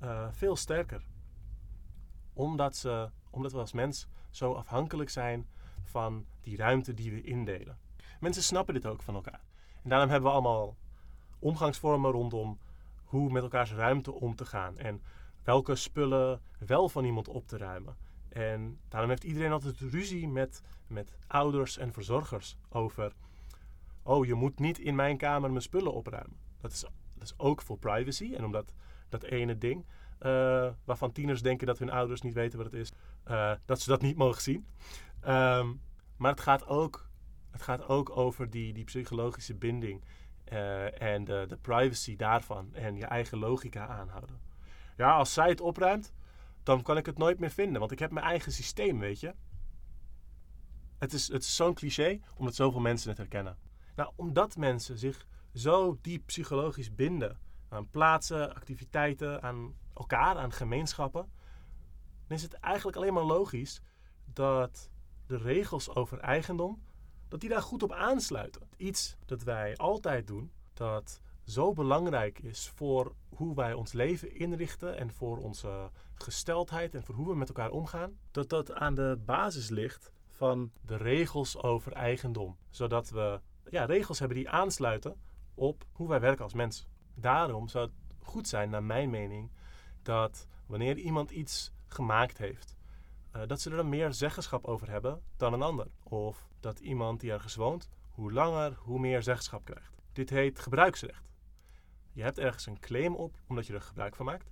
uh, veel sterker. Omdat, ze, omdat we als mens zo afhankelijk zijn van die ruimte die we indelen. Mensen snappen dit ook van elkaar. En daarom hebben we allemaal omgangsvormen rondom hoe met elkaars ruimte om te gaan. En welke spullen wel van iemand op te ruimen. En daarom heeft iedereen altijd ruzie met, met ouders en verzorgers over... Oh, je moet niet in mijn kamer mijn spullen opruimen. Dat is, dat is ook voor privacy. En omdat dat ene ding, uh, waarvan tieners denken dat hun ouders niet weten wat het is, uh, dat ze dat niet mogen zien. Um, maar het gaat ook, het gaat ook over die, die psychologische binding uh, en de, de privacy daarvan en je eigen logica aanhouden. Ja, als zij het opruimt, dan kan ik het nooit meer vinden, want ik heb mijn eigen systeem, weet je. Het is, het is zo'n cliché, omdat zoveel mensen het herkennen. Nou, omdat mensen zich zo diep psychologisch binden aan plaatsen, activiteiten, aan elkaar, aan gemeenschappen, dan is het eigenlijk alleen maar logisch dat de regels over eigendom, dat die daar goed op aansluiten. Iets dat wij altijd doen, dat zo belangrijk is voor hoe wij ons leven inrichten en voor onze gesteldheid en voor hoe we met elkaar omgaan, dat dat aan de basis ligt van de regels over eigendom. Zodat we ja, regels hebben die aansluiten op hoe wij werken als mens. Daarom zou het goed zijn, naar mijn mening, dat wanneer iemand iets gemaakt heeft, uh, dat ze er meer zeggenschap over hebben dan een ander. Of dat iemand die ergens woont, hoe langer, hoe meer zeggenschap krijgt. Dit heet gebruiksrecht. Je hebt ergens een claim op omdat je er gebruik van maakt.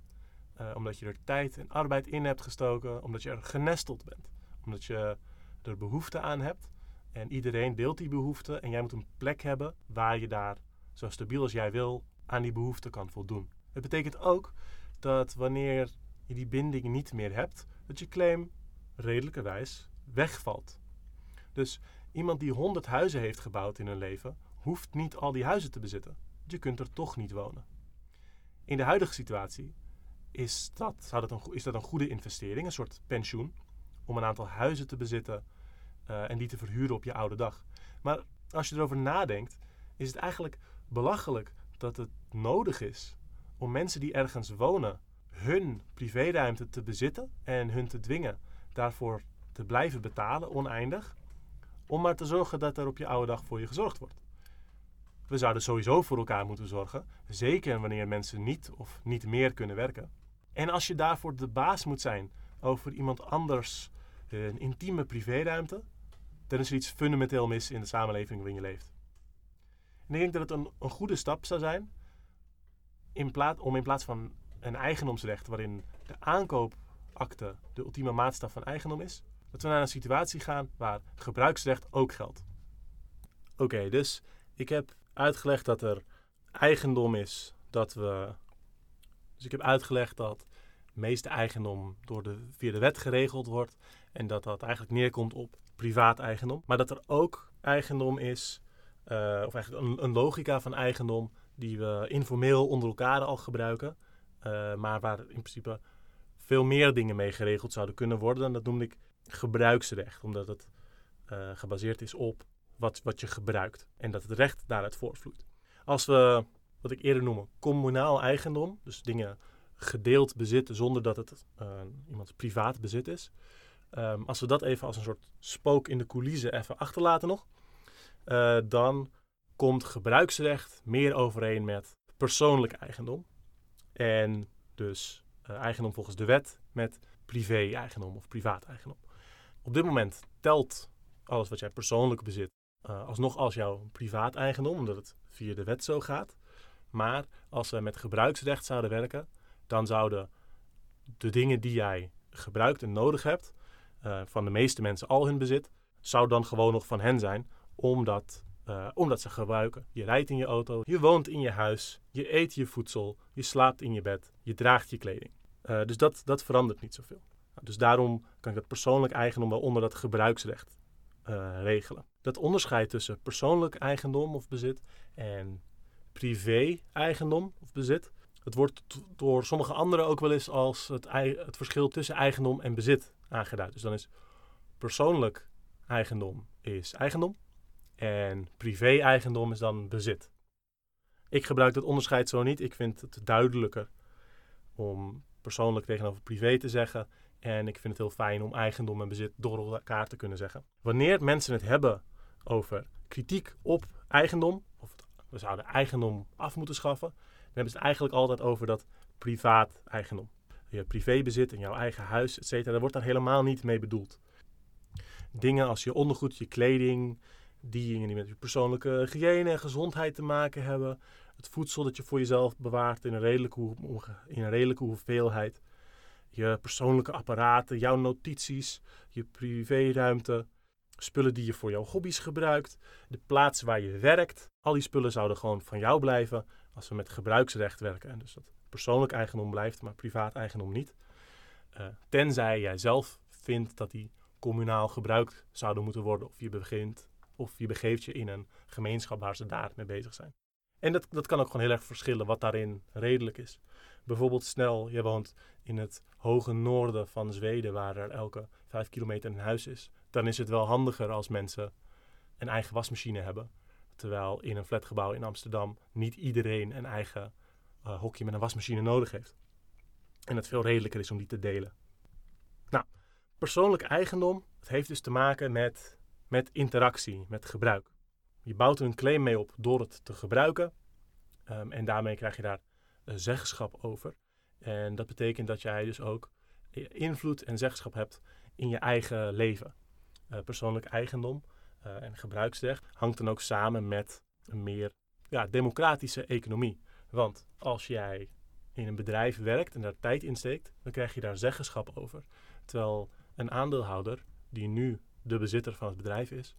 Uh, omdat je er tijd en arbeid in hebt gestoken. Omdat je er genesteld bent. Omdat je er behoefte aan hebt. En iedereen deelt die behoefte. En jij moet een plek hebben waar je daar zo stabiel als jij wil aan die behoefte kan voldoen. Het betekent ook dat wanneer je die binding niet meer hebt, dat je claim redelijkerwijs wegvalt. Dus iemand die 100 huizen heeft gebouwd in hun leven, hoeft niet al die huizen te bezitten. Je kunt er toch niet wonen. In de huidige situatie is dat, zou dat een, is dat een goede investering, een soort pensioen, om een aantal huizen te bezitten uh, en die te verhuren op je oude dag. Maar als je erover nadenkt, is het eigenlijk belachelijk dat het nodig is om mensen die ergens wonen hun privéruimte te bezitten en hun te dwingen daarvoor te blijven betalen, oneindig, om maar te zorgen dat er op je oude dag voor je gezorgd wordt. We zouden sowieso voor elkaar moeten zorgen, zeker wanneer mensen niet of niet meer kunnen werken. En als je daarvoor de baas moet zijn over iemand anders een intieme privéruimte, dan is er iets fundamenteel mis in de samenleving waarin je leeft. En ik denk dat het een, een goede stap zou zijn in om in plaats van een eigendomsrecht waarin de aankoopakte de ultieme maatstaf van eigendom is, dat we naar een situatie gaan waar gebruiksrecht ook geldt. Oké, dus ik heb uitgelegd dat er eigendom is dat we. Dus ik heb uitgelegd dat meeste eigendom door de, via de wet geregeld wordt en dat dat eigenlijk neerkomt op privaat eigendom. Maar dat er ook eigendom is, uh, of eigenlijk een, een, logica van eigendom die we informeel onder elkaar al gebruiken, uh, maar waar in principe veel meer dingen mee geregeld zouden kunnen worden. En dat noemde ik gebruiksrecht, omdat het uh, gebaseerd is op wat, wat je gebruikt en dat het recht daaruit voortvloeit. Als we, wat ik eerder noemde, communaal eigendom, dus dingen gedeeld bezitten zonder dat het uh, iemands privaat bezit is. Um, als we dat even als een soort spook in de coulissen even achterlaten nog, uh, dan komt gebruiksrecht meer overeen met persoonlijk eigendom. En dus eigendom volgens de wet met privé-eigendom of privaat-eigendom. Op dit moment telt alles wat jij persoonlijk bezit uh, alsnog als jouw privaat-eigendom, omdat het via de wet zo gaat. Maar als we met gebruiksrecht zouden werken, dan zouden de dingen die jij gebruikt en nodig hebt, uh, van de meeste mensen al hun bezit, zou dan gewoon nog van hen zijn, omdat, uh, omdat ze gebruiken. Je rijdt in je auto, je woont in je huis, je eet je voedsel, je slaapt in je bed, je draagt je kleding. Uh, dus dat, dat verandert niet zoveel. Dus daarom kan ik dat persoonlijk eigendom wel onder dat gebruiksrecht regelen. Dat onderscheid tussen persoonlijk eigendom of bezit en privé-eigendom of bezit, het wordt door sommige anderen ook wel eens als het, het verschil tussen eigendom en bezit aangeduid. Dus dan is persoonlijk eigendom is eigendom en privé-eigendom is dan bezit. Ik gebruik dat onderscheid zo niet. Ik vind het duidelijker om persoonlijk tegenover privé te zeggen. En ik vind het heel fijn om eigendom en bezit door elkaar te kunnen zeggen. Wanneer mensen het hebben over kritiek op eigendom, of we zouden eigendom af moeten schaffen, dan hebben ze het eigenlijk altijd over dat privaat eigendom. Je privébezit en jouw eigen huis, et cetera, daar wordt daar helemaal niet mee bedoeld. Dingen als je ondergoed, je kleding, die dingen die met je persoonlijke hygiëne en gezondheid te maken hebben. Het voedsel dat je voor jezelf bewaart in een redelijke, in een redelijke hoeveelheid. Je persoonlijke apparaten, jouw notities, je privéruimte, spullen die je voor jouw hobby's gebruikt, de plaats waar je werkt. Al die spullen zouden gewoon van jou blijven als we met gebruiksrecht werken. En dus dat persoonlijk eigendom blijft, maar privaat eigendom niet. Uh, tenzij jij zelf vindt dat die communaal gebruikt zouden moeten worden, of je begint of je begeeft je in een gemeenschap waar ze daar mee bezig zijn. En dat, dat kan ook gewoon heel erg verschillen wat daarin redelijk is. Bijvoorbeeld snel, je woont in het hoge noorden van Zweden, waar er elke vijf kilometer een huis is. Dan is het wel handiger als mensen een eigen wasmachine hebben. Terwijl in een flatgebouw in Amsterdam niet iedereen een eigen uh, hokje met een wasmachine nodig heeft. En het veel redelijker is om die te delen. Nou, persoonlijk eigendom, het heeft dus te maken met, met interactie, met gebruik. Je bouwt een claim mee op door het te gebruiken. Um, en daarmee krijg je daar een zeggenschap over. En dat betekent dat jij dus ook invloed en zeggenschap hebt in je eigen leven. Uh, persoonlijk eigendom en gebruiksrecht hangt dan ook samen met een meer ja, democratische economie. Want als jij in een bedrijf werkt en daar tijd in steekt, dan krijg je daar zeggenschap over. Terwijl een aandeelhouder, die nu de bezitter van het bedrijf is,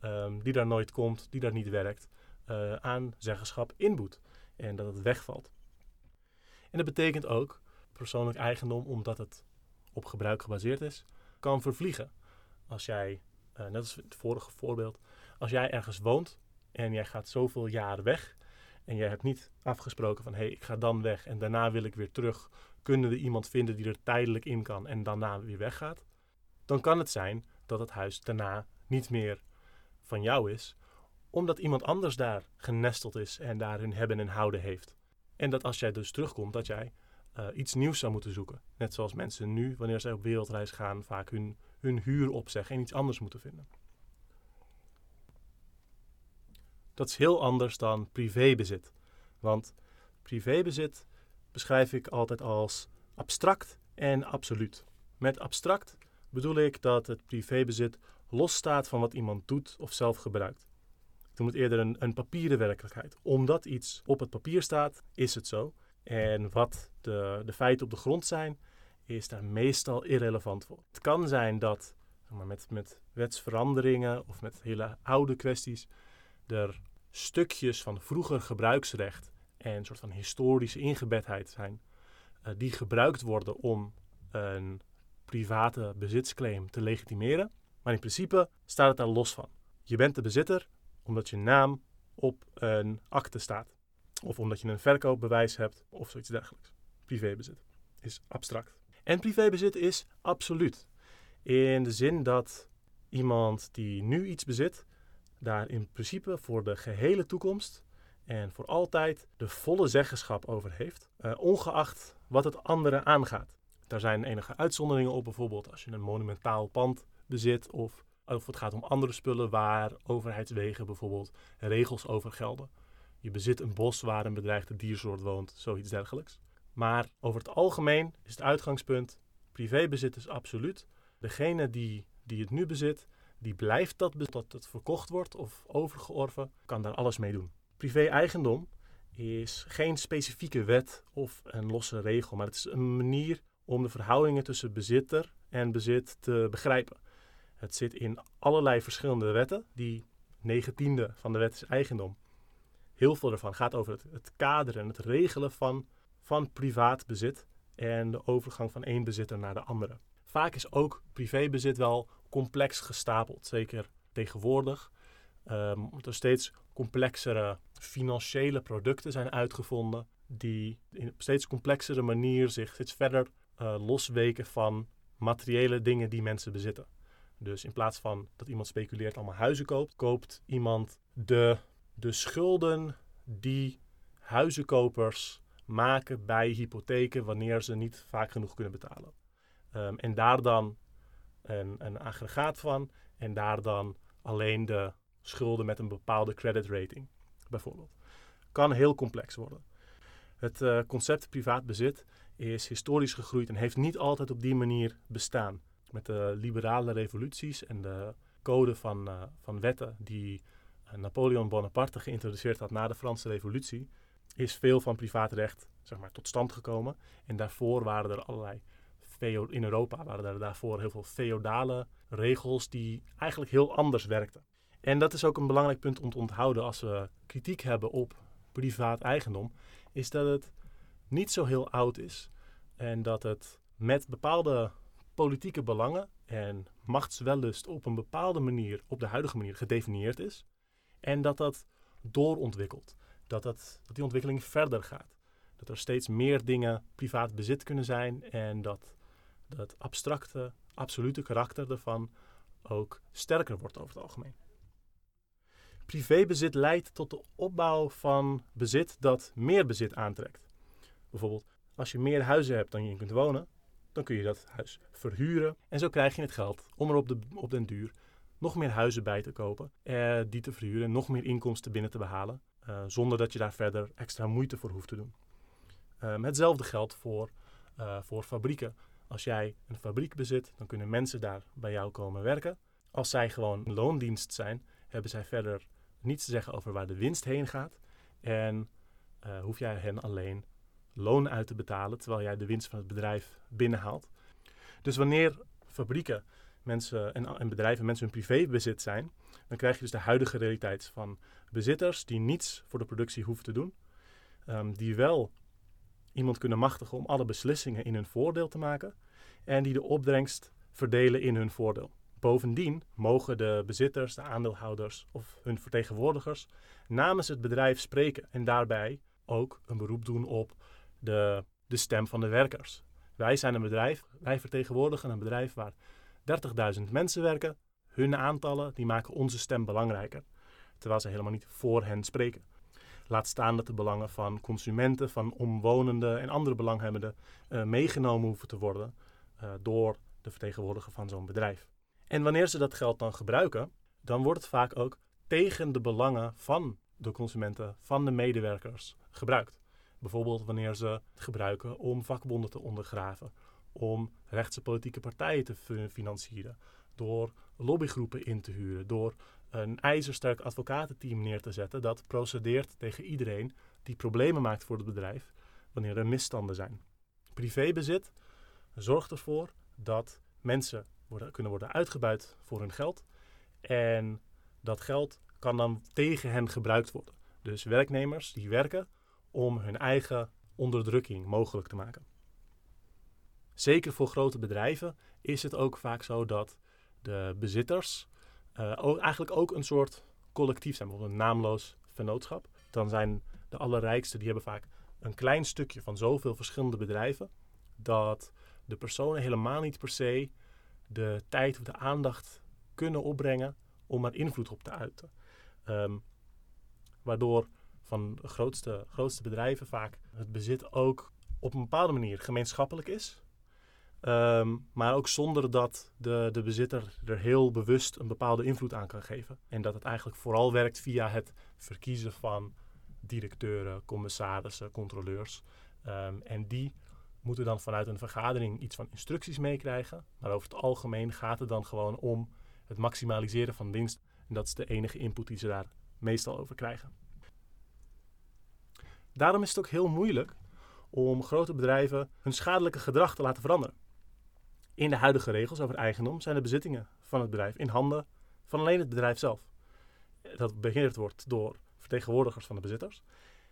ehm, die daar nooit komt, die daar niet werkt, uh, aan zeggenschap inboet. En dat het wegvalt. En dat betekent ook persoonlijk eigendom, omdat het op gebruik gebaseerd is, kan vervliegen. Als jij, uh, net als het vorige voorbeeld, als jij ergens woont en jij gaat zoveel jaren weg en jij hebt niet afgesproken van hé, hey, ik ga dan weg en daarna wil ik weer terug, kunnen we iemand vinden die er tijdelijk in kan en daarna weer weggaat, dan kan het zijn dat het huis daarna niet meer van jou is, omdat iemand anders daar genesteld is en daar hun hebben en houden heeft. En dat als jij dus terugkomt, dat jij uh, iets nieuws zou moeten zoeken. Net zoals mensen nu, wanneer zij op wereldreis gaan, vaak hun, hun huur opzeggen en iets anders moeten vinden. Dat is heel anders dan privébezit. Want privébezit beschrijf ik altijd als abstract en absoluut. Met abstract bedoel ik dat het privébezit losstaat van wat iemand doet of zelf gebruikt. Ik noem het eerder een, een papieren werkelijkheid. Omdat iets op het papier staat, is het zo. En wat de, de feiten op de grond zijn, is daar meestal irrelevant voor. Het kan zijn dat maar, met, met wetsveranderingen of met hele oude kwesties er stukjes van vroeger gebruiksrecht en een soort van historische ingebedheid zijn, uh, die gebruikt worden om een private bezitsclaim te legitimeren. Maar in principe staat het daar los van. Je bent de bezitter omdat je naam op een akte staat. Of omdat je een verkoopbewijs hebt of zoiets dergelijks. Privébezit is abstract. En privébezit is absoluut. In de zin dat iemand die nu iets bezit, daar in principe voor de gehele toekomst en voor altijd de volle zeggenschap over heeft, uh, ongeacht wat het andere aangaat. Daar zijn enige uitzonderingen op, bijvoorbeeld als je een monumentaal pand bezit of, of het gaat om andere spullen waar overheidswegen bijvoorbeeld regels over gelden. Je bezit een bos waar een bedreigde diersoort woont, zoiets dergelijks. Maar over het algemeen is het uitgangspunt: privébezit is absoluut. Degene die, die het nu bezit, die blijft dat tot het verkocht wordt of overgeorven, kan daar alles mee doen. Privé-eigendom is geen specifieke wet of een losse regel, maar het is een manier om de verhoudingen tussen bezitter en bezit te begrijpen. Het zit in allerlei verschillende wetten. Die negentiende van de wet is eigendom. Heel veel ervan gaat over het, het kaderen en het regelen van, van privaat bezit en de overgang van één bezitter naar de andere. Vaak is ook privébezit wel complex gestapeld, zeker tegenwoordig. Um, er steeds complexere financiële producten zijn uitgevonden die in een steeds complexere manier zich steeds verder losweken van materiële dingen die mensen bezitten. Dus in plaats van dat iemand speculeert allemaal huizen koopt, koopt iemand de, de schulden die huizenkopers maken bij hypotheken wanneer ze niet vaak genoeg kunnen betalen. Um, en daar dan een, een aggregaat van en daar dan alleen de schulden met een bepaalde credit rating, bijvoorbeeld. Kan heel complex worden. Het uh, concept privaat bezit is historisch gegroeid en heeft niet altijd op die manier bestaan. Met de liberale revoluties en de code van, uh, van wetten die uh, Napoleon Bonaparte geïntroduceerd had na de Franse Revolutie, is veel van privaatrecht zeg maar, tot stand gekomen. En daarvoor waren er allerlei in Europa waren er daarvoor heel veel feodale regels die eigenlijk heel anders werkten. En dat is ook een belangrijk punt om te onthouden als we kritiek hebben op privaat eigendom, is dat het niet zo heel oud is en dat het met bepaalde politieke belangen en machtswellust op een bepaalde manier, op de huidige manier, gedefinieerd is. En dat dat doorontwikkelt. Dat, dat, dat die ontwikkeling verder gaat. Dat er steeds meer dingen privaat bezit kunnen zijn en dat dat abstracte, absolute karakter ervan ook sterker wordt over het algemeen. Privébezit leidt tot de opbouw van bezit dat meer bezit aantrekt. Bijvoorbeeld, als je meer huizen hebt dan je in kunt wonen, dan kun je dat huis verhuren. En zo krijg je het geld om er op, de, op den duur nog meer huizen bij te kopen, eh, die te verhuren, nog meer inkomsten binnen te behalen, eh, zonder dat je daar verder extra moeite voor hoeft te doen. Um, hetzelfde geldt voor, uh, voor fabrieken. Als jij een fabriek bezit, dan kunnen mensen daar bij jou komen werken. Als zij gewoon loondienst zijn, hebben zij verder niets te zeggen over waar de winst heen gaat. En uh, hoef jij hen alleen loon uit te betalen terwijl jij de winst van het bedrijf binnenhaalt. Dus wanneer fabrieken mensen en, en bedrijven mensen hun privébezit zijn, dan krijg je dus de huidige realiteit van bezitters die niets voor de productie hoeven te doen, um, die wel iemand kunnen machtigen om alle beslissingen in hun voordeel te maken en die de opbrengst verdelen in hun voordeel. Bovendien mogen de bezitters, de aandeelhouders of hun vertegenwoordigers namens het bedrijf spreken en daarbij ook een beroep doen op de, de stem van de werkers. Wij zijn een bedrijf, wij vertegenwoordigen een bedrijf waar 30.000 mensen werken. Hun aantallen die maken onze stem belangrijker, terwijl ze helemaal niet voor hen spreken. Laat staan dat de belangen van consumenten, van omwonenden en andere belanghebbenden uh, meegenomen hoeven te worden uh, door de vertegenwoordiger van zo'n bedrijf. En wanneer ze dat geld dan gebruiken, dan wordt het vaak ook tegen de belangen van de consumenten, van de medewerkers gebruikt. Bijvoorbeeld wanneer ze gebruiken om vakbonden te ondergraven, om rechtse politieke partijen te financieren, door lobbygroepen in te huren, door een ijzersterk advocatenteam neer te zetten dat procedeert tegen iedereen die problemen maakt voor het bedrijf wanneer er misstanden zijn. Privébezit zorgt ervoor dat mensen worden, kunnen worden uitgebuit voor hun geld en dat geld kan dan tegen hen gebruikt worden. Dus werknemers die werken om hun eigen onderdrukking mogelijk te maken. Zeker voor grote bedrijven is het ook vaak zo dat de bezitters uh, ook, eigenlijk ook een soort collectief zijn, bijvoorbeeld een naamloos vennootschap. Dan zijn de allerrijkste, die hebben vaak een klein stukje van zoveel verschillende bedrijven, dat de personen helemaal niet per se de tijd of de aandacht kunnen opbrengen om er invloed op te uiten. Ehm, waardoor van grootste, grootste bedrijven vaak het bezit ook op een bepaalde manier gemeenschappelijk is. Ehm, maar ook zonder dat de, de bezitter er heel bewust een bepaalde invloed aan kan geven. En dat het eigenlijk vooral werkt via het verkiezen van directeuren, commissarissen, controleurs. Um, en die moeten dan vanuit een vergadering iets van instructies meekrijgen. Maar over het algemeen gaat het dan gewoon om het maximaliseren van winst. En dat is de enige input die ze daar meestal over krijgen. Daarom is het ook heel moeilijk om grote bedrijven hun schadelijke gedrag te laten veranderen. In de huidige regels over eigendom zijn de bezittingen van het bedrijf in handen van alleen het bedrijf zelf. Dat beheerd wordt door vertegenwoordigers van de bezitters.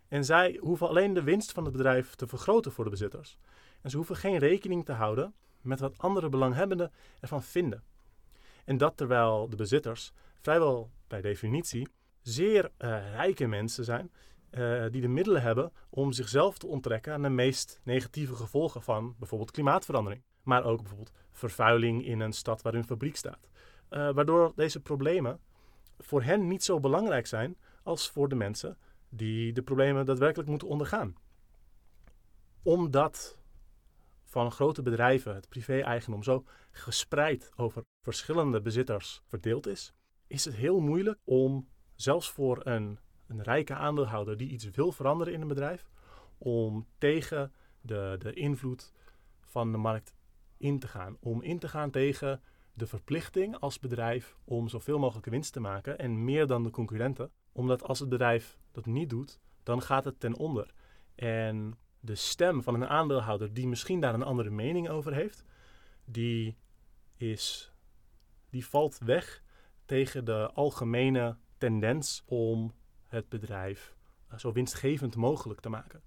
En zij hoeven alleen de winst van het bedrijf te vergroten voor de bezitters. En ze hoeven geen rekening te houden met wat andere belanghebbenden ervan vinden. En dat terwijl de bezitters vrijwel bij definitie zeer uh, rijke mensen zijn uh, die de middelen hebben om zichzelf te onttrekken aan de meest negatieve gevolgen van bijvoorbeeld klimaatverandering. Maar ook bijvoorbeeld vervuiling in een stad waar een fabriek staat. Uh, waardoor deze problemen voor hen niet zo belangrijk zijn als voor de mensen die de problemen daadwerkelijk moeten ondergaan. Omdat van grote bedrijven het privé-eigendom zo gespreid over verschillende bezitters verdeeld is, is het heel moeilijk om zelfs voor een een rijke aandeelhouder die iets wil veranderen in een bedrijf, om tegen de, de invloed van de markt in te gaan. Om in te gaan tegen de verplichting als bedrijf om zoveel mogelijk winst te maken en meer dan de concurrenten. Omdat als het bedrijf dat niet doet, dan gaat het ten onder. En de stem van een aandeelhouder die misschien daar een andere mening over heeft, die, is, die valt weg tegen de algemene tendens om het bedrijf eh, zo winstgevend mogelijk te maken.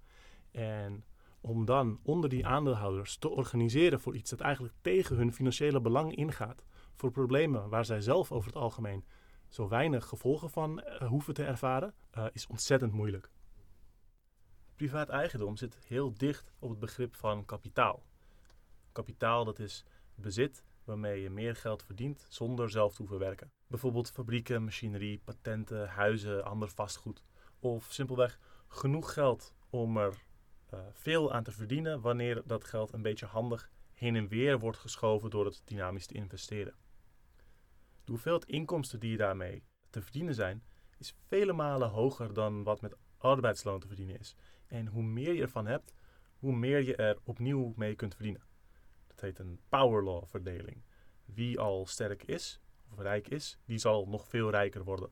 En om dan onder die aandeelhouders te organiseren voor iets dat eigenlijk tegen hun financiële belang ingaat, voor problemen waar zij zelf over het algemeen zo weinig gevolgen van uh, hoeven te ervaren, uh, is ontzettend moeilijk. Privaat eigendom zit heel dicht op het begrip van kapitaal. Kapitaal dat is bezit waarmee je meer geld verdient zonder zelf te hoeven werken. Bijvoorbeeld fabrieken, machinerie, patenten, huizen, ander vastgoed. Of simpelweg genoeg geld om er uh, veel aan te verdienen wanneer dat geld een beetje handig heen en weer wordt geschoven door het dynamisch te investeren. De hoeveelheid inkomsten die je daarmee te verdienen zijn, is vele malen hoger dan wat met arbeidsloon te verdienen is. En hoe meer je ervan hebt, hoe meer je er opnieuw mee kunt verdienen. Heet een power law verdeling. Wie al sterk is, of rijk is, die zal nog veel rijker worden.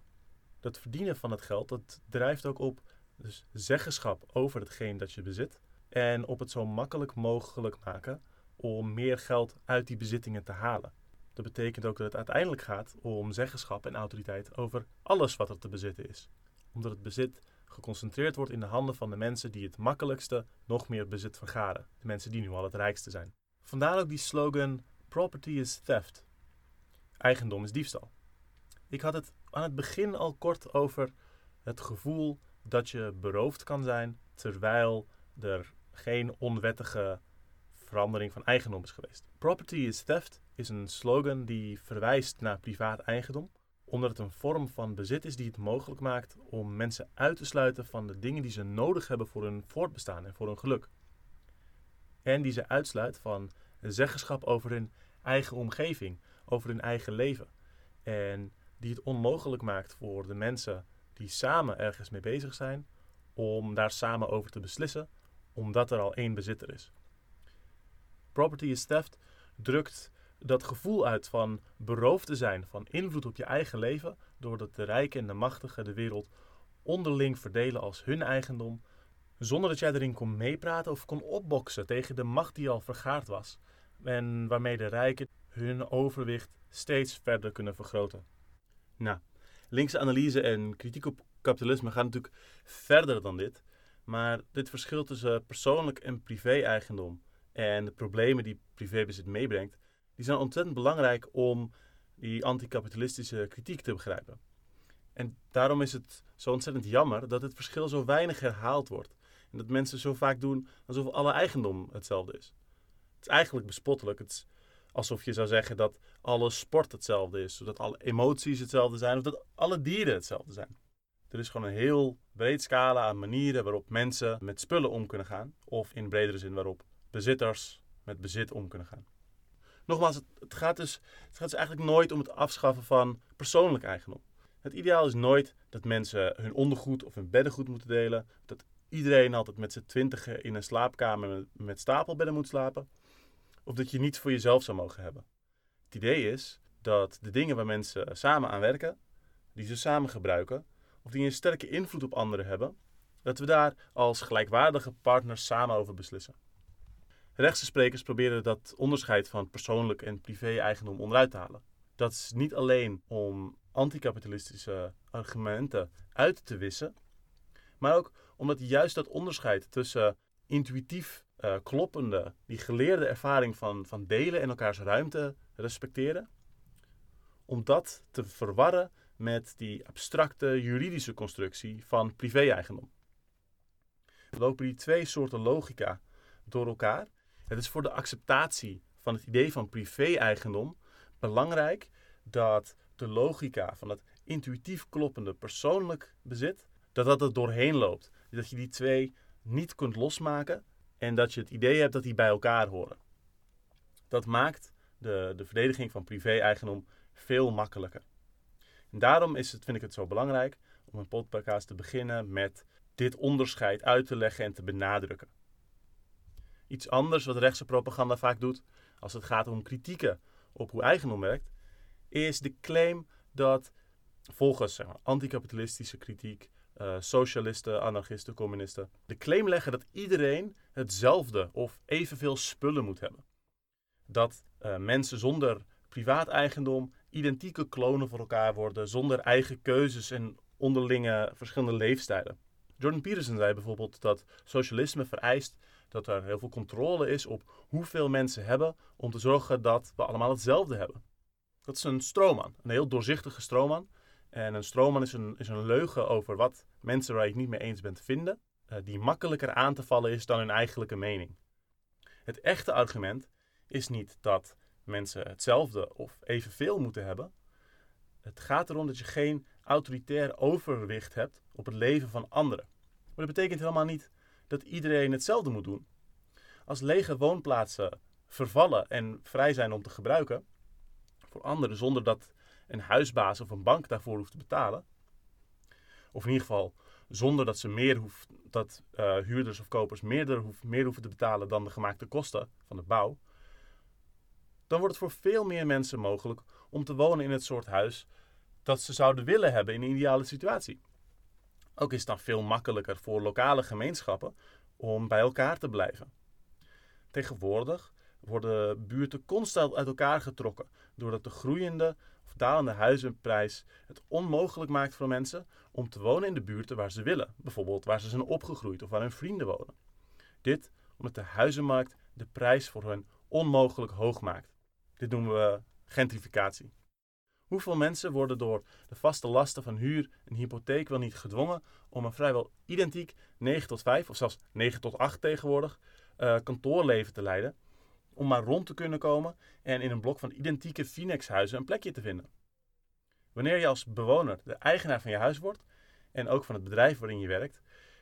Dat verdienen van het geld, dat drijft ook op dus zeggenschap over hetgeen dat je bezit. En op het zo makkelijk mogelijk maken om meer geld uit die bezittingen te halen. Dat betekent ook dat het uiteindelijk gaat om zeggenschap en autoriteit over alles wat er te bezitten is. Omdat het bezit geconcentreerd wordt in de handen van de mensen die het makkelijkste nog meer bezit vergaren. De mensen die nu al het rijkste zijn. Vandaar ook die slogan: Property is theft. Eigendom is diefstal. Ik had het aan het begin al kort over het gevoel dat je beroofd kan zijn terwijl er geen onwettige verandering van eigendom is geweest. Property is theft is een slogan die verwijst naar privaat eigendom, omdat het een vorm van bezit is die het mogelijk maakt om mensen uit te sluiten van de dingen die ze nodig hebben voor hun voortbestaan en voor hun geluk. En die ze uitsluit van zeggenschap over hun eigen omgeving, over hun eigen leven. En die het onmogelijk maakt voor de mensen die samen ergens mee bezig zijn, om daar samen over te beslissen, omdat er al één bezitter is. Property is theft drukt dat gevoel uit van beroofd te zijn van invloed op je eigen leven, doordat de rijken en de machtigen de wereld onderling verdelen als hun eigendom, zonder dat jij erin kon meepraten of kon opboksen tegen de macht die al vergaard was, en waarmee de rijken hun overwicht steeds verder kunnen vergroten. Nou, linkse analyse en kritiek op kapitalisme gaan natuurlijk verder dan dit, maar dit verschil tussen persoonlijk en privé-eigendom en de problemen die privébezit meebrengt, die zijn ontzettend belangrijk om die anticapitalistische kritiek te begrijpen. En daarom is het zo ontzettend jammer dat het verschil zo weinig herhaald wordt. En dat mensen zo vaak doen alsof alle eigendom hetzelfde is. Het is eigenlijk bespottelijk. Het is alsof je zou zeggen dat alle sport hetzelfde is, zodat alle emoties hetzelfde zijn, of dat alle dieren hetzelfde zijn. Er is gewoon een heel breed scala aan manieren waarop mensen met spullen om kunnen gaan, of in bredere zin waarop bezitters met bezit om kunnen gaan. Nogmaals, het, gaat dus, het gaat dus eigenlijk nooit om het afschaffen van persoonlijk eigendom. Het ideaal is nooit dat mensen hun ondergoed of hun beddengoed moeten delen. Dat iedereen altijd met z'n twintigen in een slaapkamer met, stapelbedden moet slapen. Of dat je niets voor jezelf zou mogen hebben. Het idee is dat de dingen waar mensen samen aan werken, die ze samen gebruiken, of die een sterke invloed op anderen hebben, dat we daar als gelijkwaardige partners samen over beslissen. Rechtse sprekers proberen dat onderscheid van persoonlijk en privé-eigendom onderuit te halen. Dat is niet alleen om anticapitalistische argumenten uit te wissen, maar ook omdat juist dat onderscheid tussen intuïtief uh, kloppende, die geleerde ervaring van, van delen en elkaars ruimte respecteren, om dat te verwarren met die abstracte juridische constructie van privé-eigendom. Lopen die twee soorten logica door elkaar het is voor de acceptatie van het idee van privé-eigendom belangrijk dat de logica van het intuïtief kloppende persoonlijk bezit, dat dat er doorheen loopt. Dat je die twee niet kunt losmaken en dat je het idee hebt dat die bij elkaar horen. Dat maakt de, de verdediging van privé-eigendom veel makkelijker. En daarom is het, vind ik het zo belangrijk om een podcast te beginnen met dit onderscheid uit te leggen en te benadrukken. Iets anders wat rechtse propaganda vaak doet, als het gaat om kritieken op hoe eigendom werkt, is de claim dat volgens zeg maar, anticapitalistische kritiek, uh, socialisten, anarchisten, communisten, de claim leggen dat iedereen hetzelfde of evenveel spullen moet hebben. Dat uh, mensen zonder privaat eigendom identieke klonen voor elkaar worden, zonder eigen keuzes en onderlinge verschillende leefstijlen. Jordan Peterson zei bijvoorbeeld dat socialisme vereist dat er heel veel controle is op hoeveel mensen hebben om te zorgen dat we allemaal hetzelfde hebben. Dat is een stroomman, een heel doorzichtige stroomman. En een stroomman is een, is een leugen over wat mensen waar je het niet mee eens bent vinden, uh, die makkelijker aan te vallen is dan hun eigenlijke mening. Het echte argument is niet dat mensen hetzelfde of evenveel moeten hebben. Het gaat erom dat je geen autoritair overwicht hebt op het leven van anderen. Maar dat betekent helemaal niet dat iedereen hetzelfde moet doen. Als lege woonplaatsen vervallen en vrij zijn om te gebruiken voor anderen zonder dat een huisbaas of een bank daarvoor hoeft te betalen, of in ieder geval zonder dat ze meer hoeft, dat uh, huurders of kopers meer, hoef, meer hoeven te betalen dan de gemaakte kosten van de bouw, dan wordt het voor veel meer mensen mogelijk om te wonen in het soort huis dat ze zouden willen hebben in een ideale situatie. Ook is het dan veel makkelijker voor lokale gemeenschappen om bij elkaar te blijven. Tegenwoordig worden buurten constant uit elkaar getrokken doordat de groeiende of dalende huizenprijs het onmogelijk maakt voor mensen om te wonen in de buurten waar ze willen, bijvoorbeeld waar ze zijn opgegroeid of waar hun vrienden wonen. Dit omdat de huizenmarkt de prijs voor hen onmogelijk hoog maakt. Dit noemen we gentrificatie. Hoeveel mensen worden door de vaste lasten van huur en hypotheek wel niet gedwongen om een vrijwel identiek 9 tot 5 of zelfs 9 tot 8 tegenwoordig uh, kantoorleven te leiden, om maar rond te kunnen komen en in een blok van identieke Phoenix-huizen een plekje te vinden. Wanneer je als bewoner de eigenaar van je huis wordt en ook van het bedrijf waarin je werkt,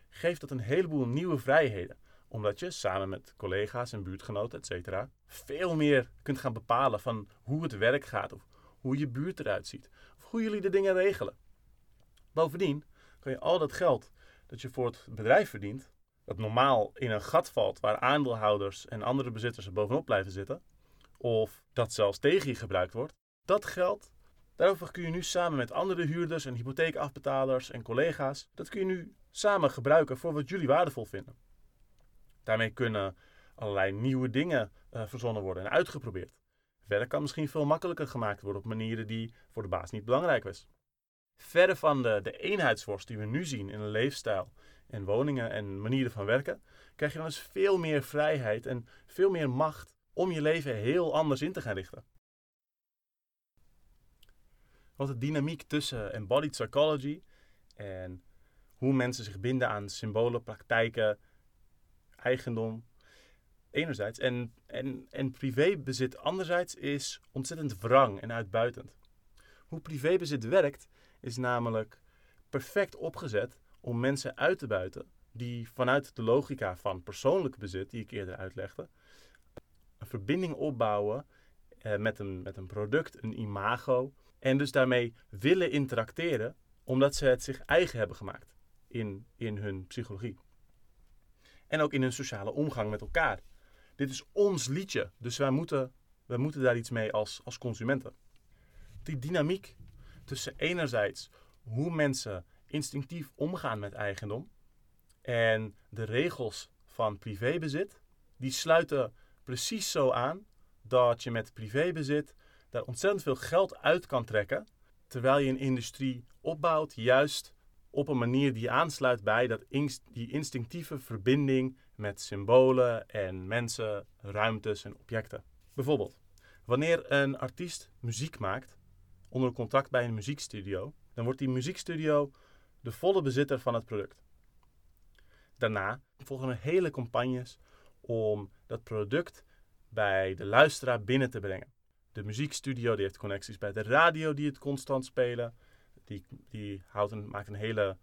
geeft dat een heleboel nieuwe vrijheden, omdat je samen met collega's en buurtgenoten, etc., veel meer kunt gaan bepalen van hoe het werk gaat of hoe je buurt eruit ziet of hoe jullie de dingen regelen. Bovendien kan je al dat geld dat je voor het bedrijf verdient, dat normaal in een gat valt waar aandeelhouders en andere bezitters er bovenop blijven zitten, of dat zelfs tegen je gebruikt wordt, dat geld, daarover kun je nu samen met andere huurders en hypotheekafbetalers en collega's, dat kun je nu samen gebruiken voor wat jullie waardevol vinden. Daarmee kunnen allerlei nieuwe dingen uh, verzonnen worden en uitgeprobeerd. Werk kan misschien veel makkelijker gemaakt worden op manieren die voor de baas niet belangrijk was. Verre van de, de eenheidsworst die we nu zien in een leefstijl en woningen en manieren van werken, krijg je dan eens veel meer vrijheid en veel meer macht om je leven heel anders in te gaan richten. Wat de dynamiek tussen embodied psychology en hoe mensen zich binden aan symbolen, praktijken, eigendom, enerzijds, en, en, en privébezit anderzijds, is ontzettend wrang en uitbuitend. Hoe privébezit werkt, is namelijk perfect opgezet om mensen uit te buiten die vanuit de logica van persoonlijk bezit, die ik eerder uitlegde, een verbinding opbouwen eh, met, een, met een product, een imago, en dus daarmee willen interacteren omdat ze het zich eigen hebben gemaakt in, in hun psychologie. En ook in hun sociale omgang met elkaar. Dit is ons liedje, dus wij moeten, wij moeten daar iets mee als, als consumenten. Die dynamiek tussen enerzijds hoe mensen instinctief omgaan met eigendom en de regels van privébezit, die sluiten precies zo aan dat je met privébezit daar ontzettend veel geld uit kan trekken, terwijl je een industrie opbouwt juist op een manier die aansluit bij dat die instinctieve verbinding met symbolen en mensen, ruimtes en objecten. Bijvoorbeeld, wanneer een artiest muziek maakt onder contract bij een muziekstudio, dan wordt die muziekstudio de volle bezitter van het product. Daarna volgen er hele campagnes om dat product bij de luisteraar binnen te brengen. De muziekstudio die heeft connecties bij de radio die het constant spelen. Die, die maakt een hele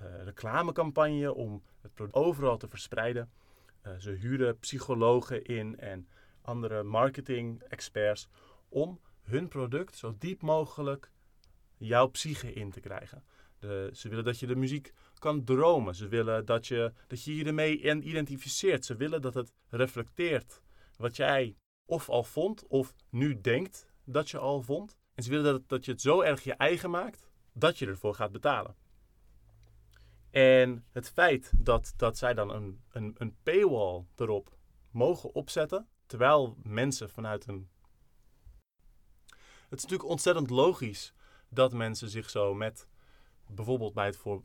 uh, reclamecampagne om het product overal te verspreiden. Uh, ze huren psychologen in en andere marketing-experts om hun product zo diep mogelijk jouw psyche in te krijgen. De, ze willen dat je de muziek kan dromen. Ze willen dat je, dat je ermee identificeert. Ze willen dat het reflecteert wat jij of al vond of nu denkt dat je al vond. En ze willen dat, dat je het zo erg je eigen maakt dat je ervoor gaat betalen. En het feit dat, dat zij dan een, een, een paywall erop mogen opzetten, terwijl mensen vanuit een. Het is natuurlijk ontzettend logisch dat mensen zich zo met bijvoorbeeld bij het voor.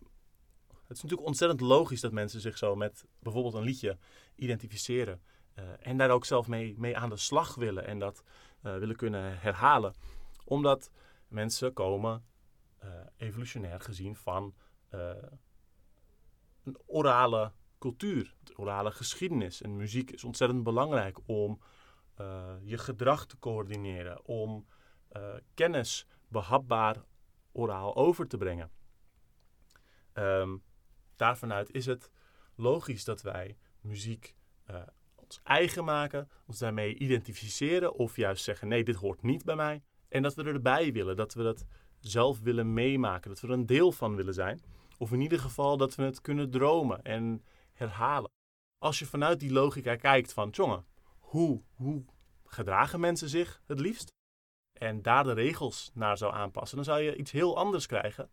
Het is natuurlijk ontzettend logisch dat mensen zich zo met bijvoorbeeld een liedje identificeren. Uh, en daar ook zelf mee, mee aan de slag willen en dat uh, willen kunnen herhalen. Omdat mensen komen, uh, evolutionair gezien, van een orale cultuur, orale geschiedenis. En muziek is ontzettend belangrijk om je gedrag te coördineren, om kennis behapbaar oraal over te brengen. Um, daarvanuit is het logisch dat wij muziek uh, ons eigen maken, ons daarmee identificeren of juist zeggen: nee, dit hoort niet bij mij. En dat we erbij willen, dat we dat zelf willen meemaken, dat we er een deel van willen zijn. Of in ieder geval dat we het kunnen dromen en herhalen. Als je vanuit die logica kijkt van, jongen, hoe, hoe gedragen mensen zich het liefst? En daar de regels naar zou aanpassen, dan zou je iets heel anders krijgen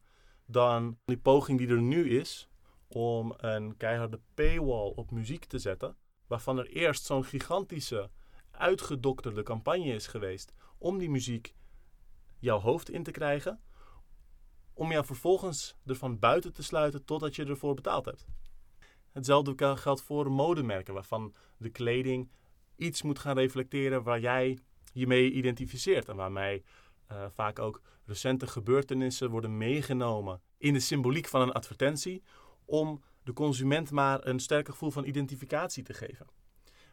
dan die poging die er nu is om een keiharde paywall op muziek te zetten, waarvan er eerst zo'n gigantische, uitgedokterde campagne is geweest om die muziek jouw hoofd in te krijgen, om jou vervolgens ervan buiten te sluiten totdat je ervoor betaald hebt. Hetzelfde geldt voor modemerken, waarvan de kleding iets moet gaan reflecteren waar jij je mee identificeert en waarmee uh, vaak ook recente gebeurtenissen worden meegenomen in de symboliek van een advertentie om de consument maar een sterk gevoel van identificatie te geven.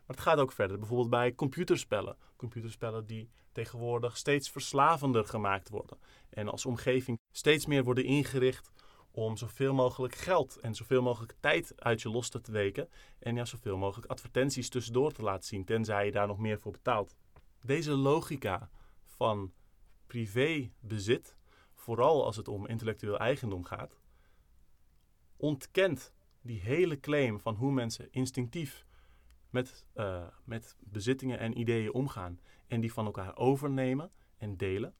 Maar het gaat ook verder, bijvoorbeeld bij computerspellen. Computerspellen die tegenwoordig steeds verslavender gemaakt worden en als omgeving steeds meer worden ingericht om zoveel mogelijk geld en zoveel mogelijk tijd uit je los te weken en ja, zoveel mogelijk advertenties tussendoor te laten zien, tenzij je daar nog meer voor betaalt. Deze logica van privébezit, vooral als het om intellectueel eigendom gaat, ontkent die hele claim van hoe mensen instinctief met, uh, met bezittingen en ideeën omgaan en die van elkaar overnemen en delen,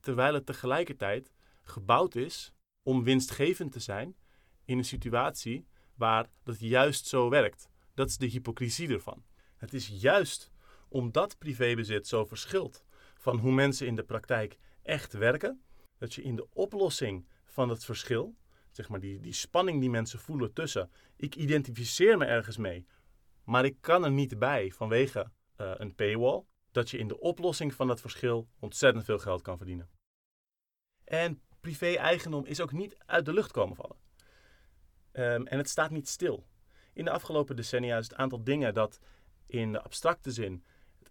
terwijl het tegelijkertijd gebouwd is om winstgevend te zijn in een situatie waar dat juist zo werkt. Dat is de hypocrisie ervan. Het is juist omdat privébezit zo verschilt van hoe mensen in de praktijk echt werken, dat je in de oplossing van het verschil, zeg maar die, die spanning die mensen voelen tussen, ik identificeer me ergens mee, maar ik kan er niet bij vanwege uh, een paywall, dat je in de oplossing van dat verschil ontzettend veel geld kan verdienen. En privé-eigendom is ook niet uit de lucht komen vallen. Um, en het staat niet stil. In de afgelopen decennia is het aantal dingen dat in de abstracte zin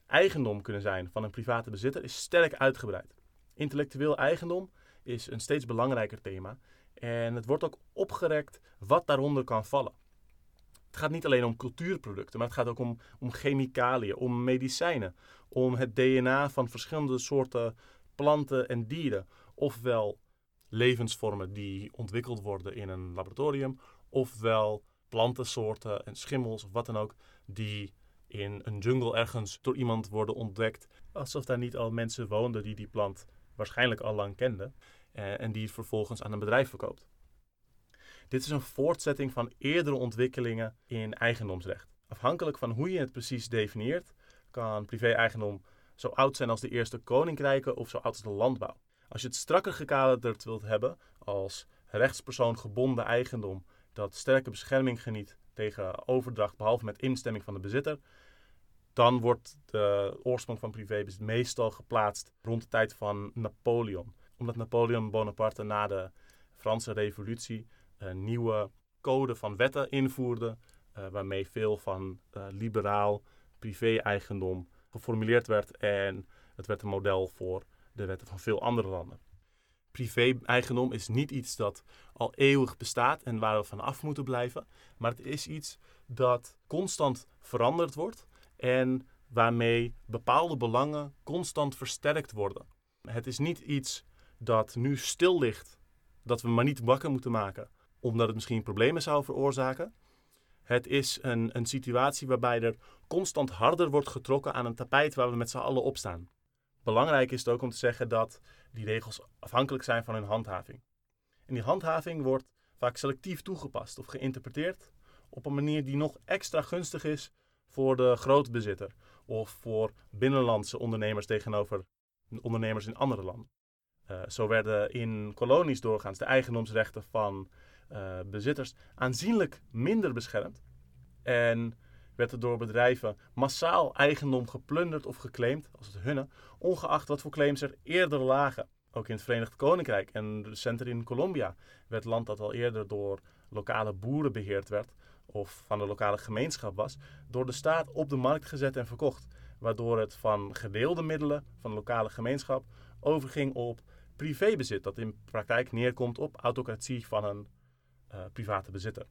eigendom kunnen zijn van een private bezitter is sterk uitgebreid. Intellectueel eigendom is een steeds belangrijker thema en het wordt ook opgerekt wat daaronder kan vallen. Het gaat niet alleen om cultuurproducten, maar het gaat ook om, om chemicaliën, om medicijnen, om het DNA van verschillende soorten planten en dieren, ofwel levensvormen die ontwikkeld worden in een laboratorium, ofwel plantensoorten en schimmels of wat dan ook, die in een jungle ergens door iemand worden ontdekt. Alsof daar niet al mensen woonden die die plant waarschijnlijk al lang kenden eh, en die het vervolgens aan een bedrijf verkoopt. Dit is een voortzetting van eerdere ontwikkelingen in eigendomsrecht. Afhankelijk van hoe je het precies definieert, kan privé-eigendom zo oud zijn als de eerste koninkrijken of zo oud als de landbouw. Als je het strakker gekaderd wilt hebben als rechtspersoon gebonden eigendom dat sterke bescherming geniet tegen overdracht, behalve met instemming van de bezitter, dan wordt de oorsprong van privébezit meestal geplaatst rond de tijd van Napoleon. Omdat Napoleon Bonaparte na de Franse Revolutie een nieuwe code van wetten invoerde, uh, waarmee veel van uh, liberaal privé-eigendom geformuleerd werd en het werd een model voor de wetten van veel andere landen. Privé-eigendom is niet iets dat al eeuwig bestaat en waar we van af moeten blijven, maar het is iets dat constant veranderd wordt en waarmee bepaalde belangen constant versterkt worden. Het is niet iets dat nu stil ligt, dat we maar niet wakker moeten maken, omdat het misschien problemen zou veroorzaken. Het is een, een situatie waarbij er constant harder wordt getrokken aan een tapijt waar we met z'n allen op staan. Belangrijk is het ook om te zeggen dat die regels afhankelijk zijn van hun handhaving. En die handhaving wordt vaak selectief toegepast of geïnterpreteerd op een manier die nog extra gunstig is voor de grootbezitter of voor binnenlandse ondernemers tegenover ondernemers in andere landen. Uh, zo werden in kolonies doorgaans de eigendomsrechten van uh, bezitters aanzienlijk minder beschermd. En werd er door bedrijven massaal eigendom geplunderd of geclaimd, als het hunne, ongeacht wat voor claims er eerder lagen. Ook in het Verenigd Koninkrijk en recenter in Colombia werd land dat al eerder door lokale boeren beheerd werd, of van de lokale gemeenschap was, door de staat op de markt gezet en verkocht. Waardoor het van gedeelde middelen van de lokale gemeenschap overging op privébezit, dat in praktijk neerkomt op autocratie van een uh, private bezitter.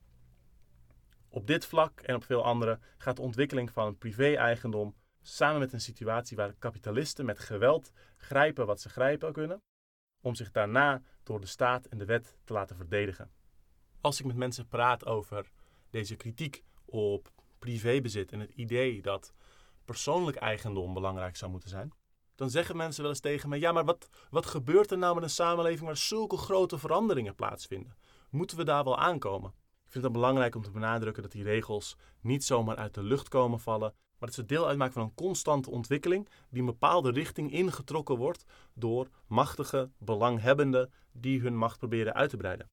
Op dit vlak en op veel andere gaat de ontwikkeling van privé-eigendom samen met een situatie waar kapitalisten met geweld grijpen wat ze grijpen kunnen, om zich daarna door de staat en de wet te laten verdedigen. Als ik met mensen praat over deze kritiek op privébezit en het idee dat persoonlijk eigendom belangrijk zou moeten zijn, dan zeggen mensen wel eens tegen me: ja, maar wat, wat gebeurt er nou met een samenleving waar zulke grote veranderingen plaatsvinden? Moeten we daar wel aankomen? Ik vind het belangrijk om te benadrukken dat die regels niet zomaar uit de lucht komen vallen, maar dat ze deel uitmaken van een constante ontwikkeling die een bepaalde richting ingetrokken wordt door machtige belanghebbenden die hun macht proberen uit te breiden.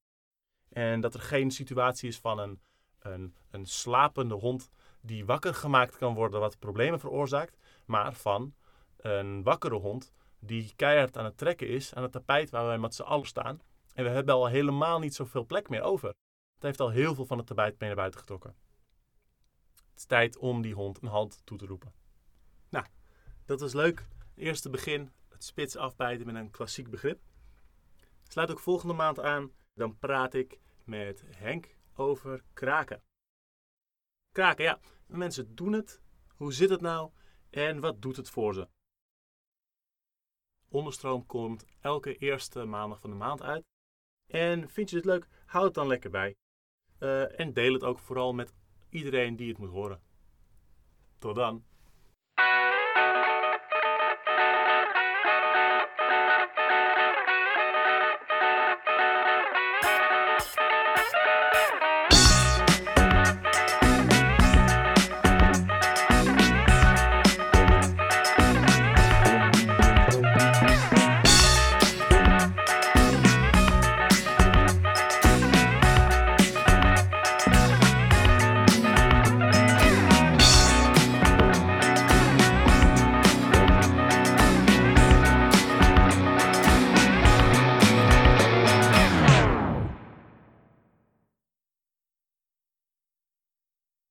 En dat er geen situatie is van een, een, een slapende hond die wakker gemaakt kan worden wat problemen veroorzaakt, maar van een wakkere hond die keihard aan het trekken is aan het tapijt waar wij met z'n allen staan. En we hebben al helemaal niet zoveel plek meer over. Het heeft al heel veel van het tapijt mee naar buiten getrokken. Het is tijd om die hond een hand toe te roepen. Nou, dat was leuk. Eerste begin, het spits afbijten met een klassiek begrip. Sluit ook volgende maand aan. Dan praat ik met Henk over kraken. Kraken, ja. Mensen doen het. Hoe zit het nou? En wat doet het voor ze? Onderstroom komt elke eerste maandag van de maand uit. En vind je het leuk? Houd het dan lekker bij. Uh, en deel het ook vooral met iedereen die het moet horen. Tot dan.